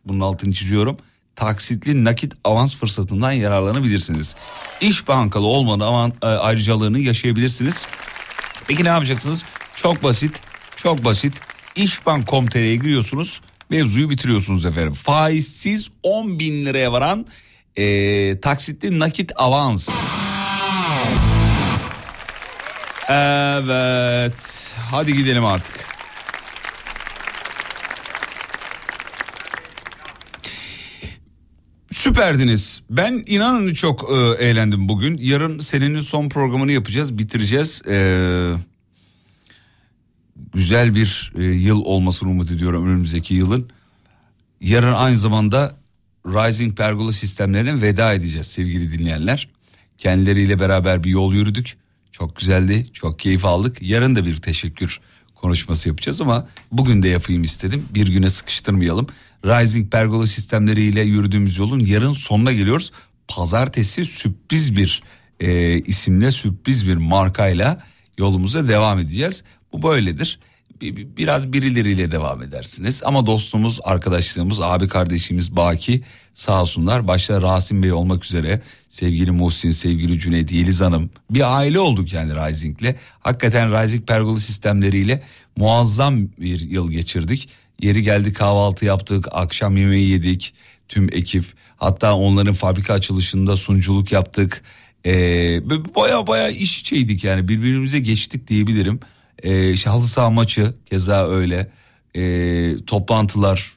bunun altını çiziyorum taksitli nakit avans fırsatından yararlanabilirsiniz. İş bankalı olmanın avan, e, ayrıcalığını yaşayabilirsiniz. Peki ne yapacaksınız? Çok basit, çok basit. İşbank.com.tr'ye giriyorsunuz, mevzuyu bitiriyorsunuz efendim. Faizsiz 10 bin liraya varan e, taksitli nakit avans. Evet, hadi gidelim artık. Süperdiniz. Ben inanın çok e, eğlendim bugün. Yarın senenin son programını yapacağız, bitireceğiz. Ee, güzel bir e, yıl olmasını umut ediyorum önümüzdeki yılın. Yarın aynı zamanda Rising Pergola sistemlerine veda edeceğiz sevgili dinleyenler. Kendileriyle beraber bir yol yürüdük. Çok güzeldi, çok keyif aldık. Yarın da bir teşekkür konuşması yapacağız ama bugün de yapayım istedim. Bir güne sıkıştırmayalım. Rising Pergola sistemleriyle yürüdüğümüz yolun yarın sonuna geliyoruz. Pazartesi sürpriz bir e, isimle sürpriz bir markayla yolumuza devam edeceğiz. Bu böyledir. Bir- bir- Biraz birileriyle devam edersiniz ama dostumuz, arkadaşlığımız, abi kardeşimiz Baki sağ olsunlar. Başta Rasim Bey olmak üzere sevgili Muhsin, sevgili Cüneyt, Yeliz Hanım bir aile olduk yani Rising'le. Hakikaten Rising pergola sistemleriyle muazzam bir yıl geçirdik. Yeri geldi kahvaltı yaptık, akşam yemeği yedik tüm ekip. Hatta onların fabrika açılışında sunuculuk yaptık. Ee, baya baya iş içeydik yani birbirimize geçtik diyebilirim. Ee, halı saha maçı keza öyle. Ee, toplantılar.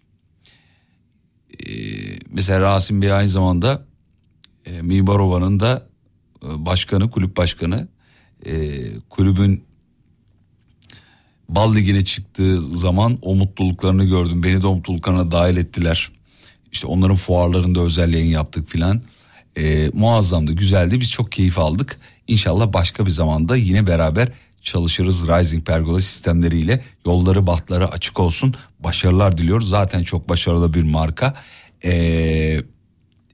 Ee, mesela Rasim Bey aynı zamanda e, Mibarova'nın da e, başkanı, kulüp başkanı. Ee, kulübün Bal Ligi'ne çıktığı zaman o mutluluklarını gördüm. Beni de o mutluluklarına dahil ettiler. İşte onların fuarlarında özel yayın yaptık filan. Ee, muazzamdı, güzeldi. Biz çok keyif aldık. İnşallah başka bir zamanda yine beraber çalışırız Rising Pergola sistemleriyle. Yolları bahtları açık olsun. Başarılar diliyoruz. Zaten çok başarılı bir marka. Ee,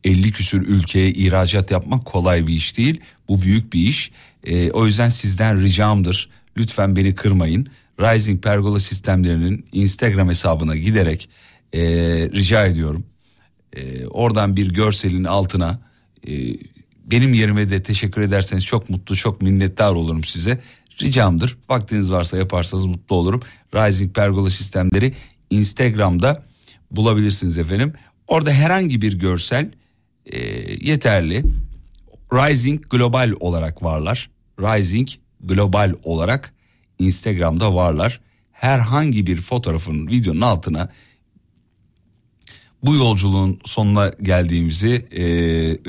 50 küsür ülkeye ihracat yapmak kolay bir iş değil. Bu büyük bir iş. Ee, o yüzden sizden ricamdır. Lütfen beni kırmayın. Rising Pergola sistemlerinin Instagram hesabına giderek e, rica ediyorum. E, oradan bir görselin altına e, benim yerime de teşekkür ederseniz çok mutlu çok minnettar olurum size. Ricamdır vaktiniz varsa yaparsanız mutlu olurum. Rising Pergola sistemleri Instagram'da bulabilirsiniz efendim. Orada herhangi bir görsel e, yeterli. Rising Global olarak varlar. Rising Global olarak Instagram'da varlar. Herhangi bir fotoğrafın videonun altına bu yolculuğun sonuna geldiğimizi e,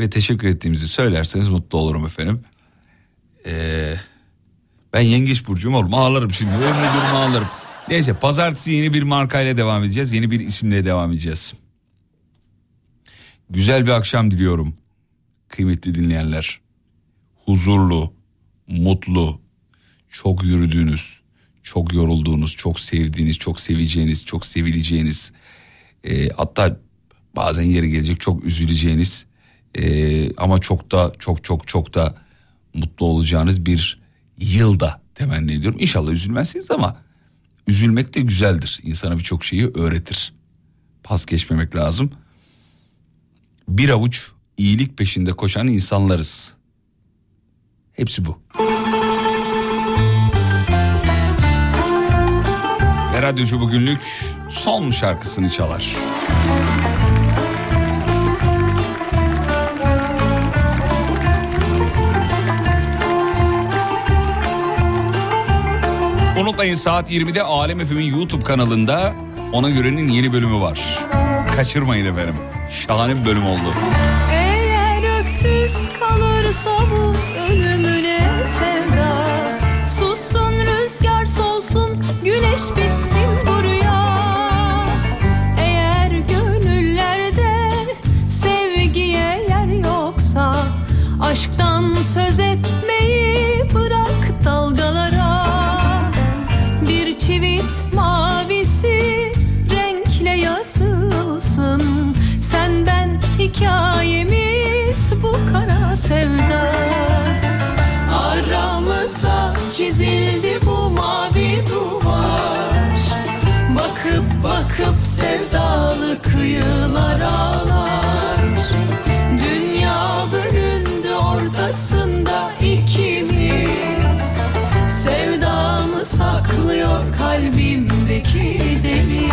ve teşekkür ettiğimizi söylerseniz mutlu olurum efendim. E, ben yengeç burcuyum oğlum ağlarım şimdi ömrü durma ağlarım. Neyse pazartesi yeni bir markayla devam edeceğiz. Yeni bir isimle devam edeceğiz. Güzel bir akşam diliyorum kıymetli dinleyenler. Huzurlu, mutlu, çok yürüdüğünüz, çok yorulduğunuz, çok sevdiğiniz, çok seveceğiniz, çok sevileceğiniz, e, hatta bazen yeri gelecek çok üzüleceğiniz e, ama çok da çok çok çok da mutlu olacağınız bir yılda temenni ediyorum. İnşallah üzülmezsiniz ama üzülmek de güzeldir. İnsana birçok şeyi öğretir. Pas geçmemek lazım. Bir avuç iyilik peşinde koşan insanlarız. Hepsi bu. Ve radyocu bugünlük son şarkısını çalar. Unutmayın saat 20'de Alem FM'in YouTube kanalında ona görenin yeni bölümü var. Kaçırmayın efendim. Şahane bir bölüm oldu. Eğer öksüz kalırsa bu ölümüne sevda Sussun rüzgar solsun güneş bitsin sevdalı kıyılar ağlar Dünya bölündü ortasında ikimiz Sevdamı saklıyor kalbimdeki deniz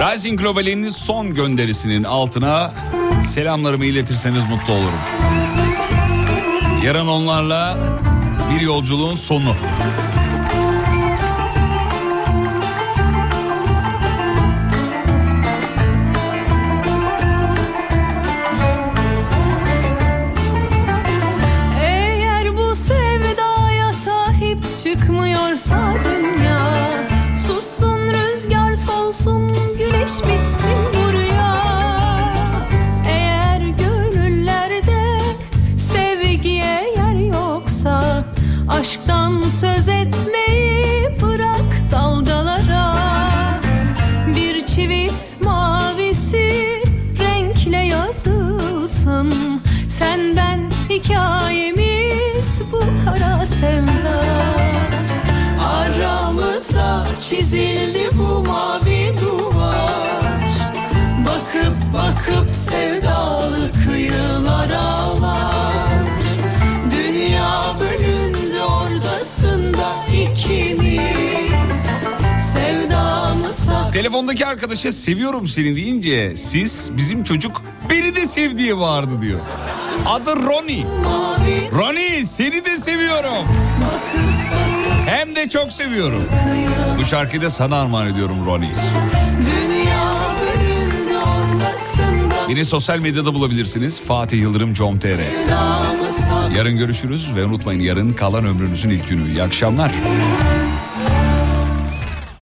Rising Global'in son gönderisinin altına selamlarımı iletirseniz mutlu olurum. Yarın onlarla bir yolculuğun sonu. Telefondaki arkadaşa seviyorum seni deyince siz bizim çocuk beni de sev diye bağırdı diyor. Adı Ronnie. Ronnie seni de seviyorum. Hem de çok seviyorum. Bu şarkıyı sana armağan ediyorum ortasında Beni sosyal medyada bulabilirsiniz. Fatih Yıldırım com.tr Yarın görüşürüz ve unutmayın yarın kalan ömrünüzün ilk günü. İyi akşamlar.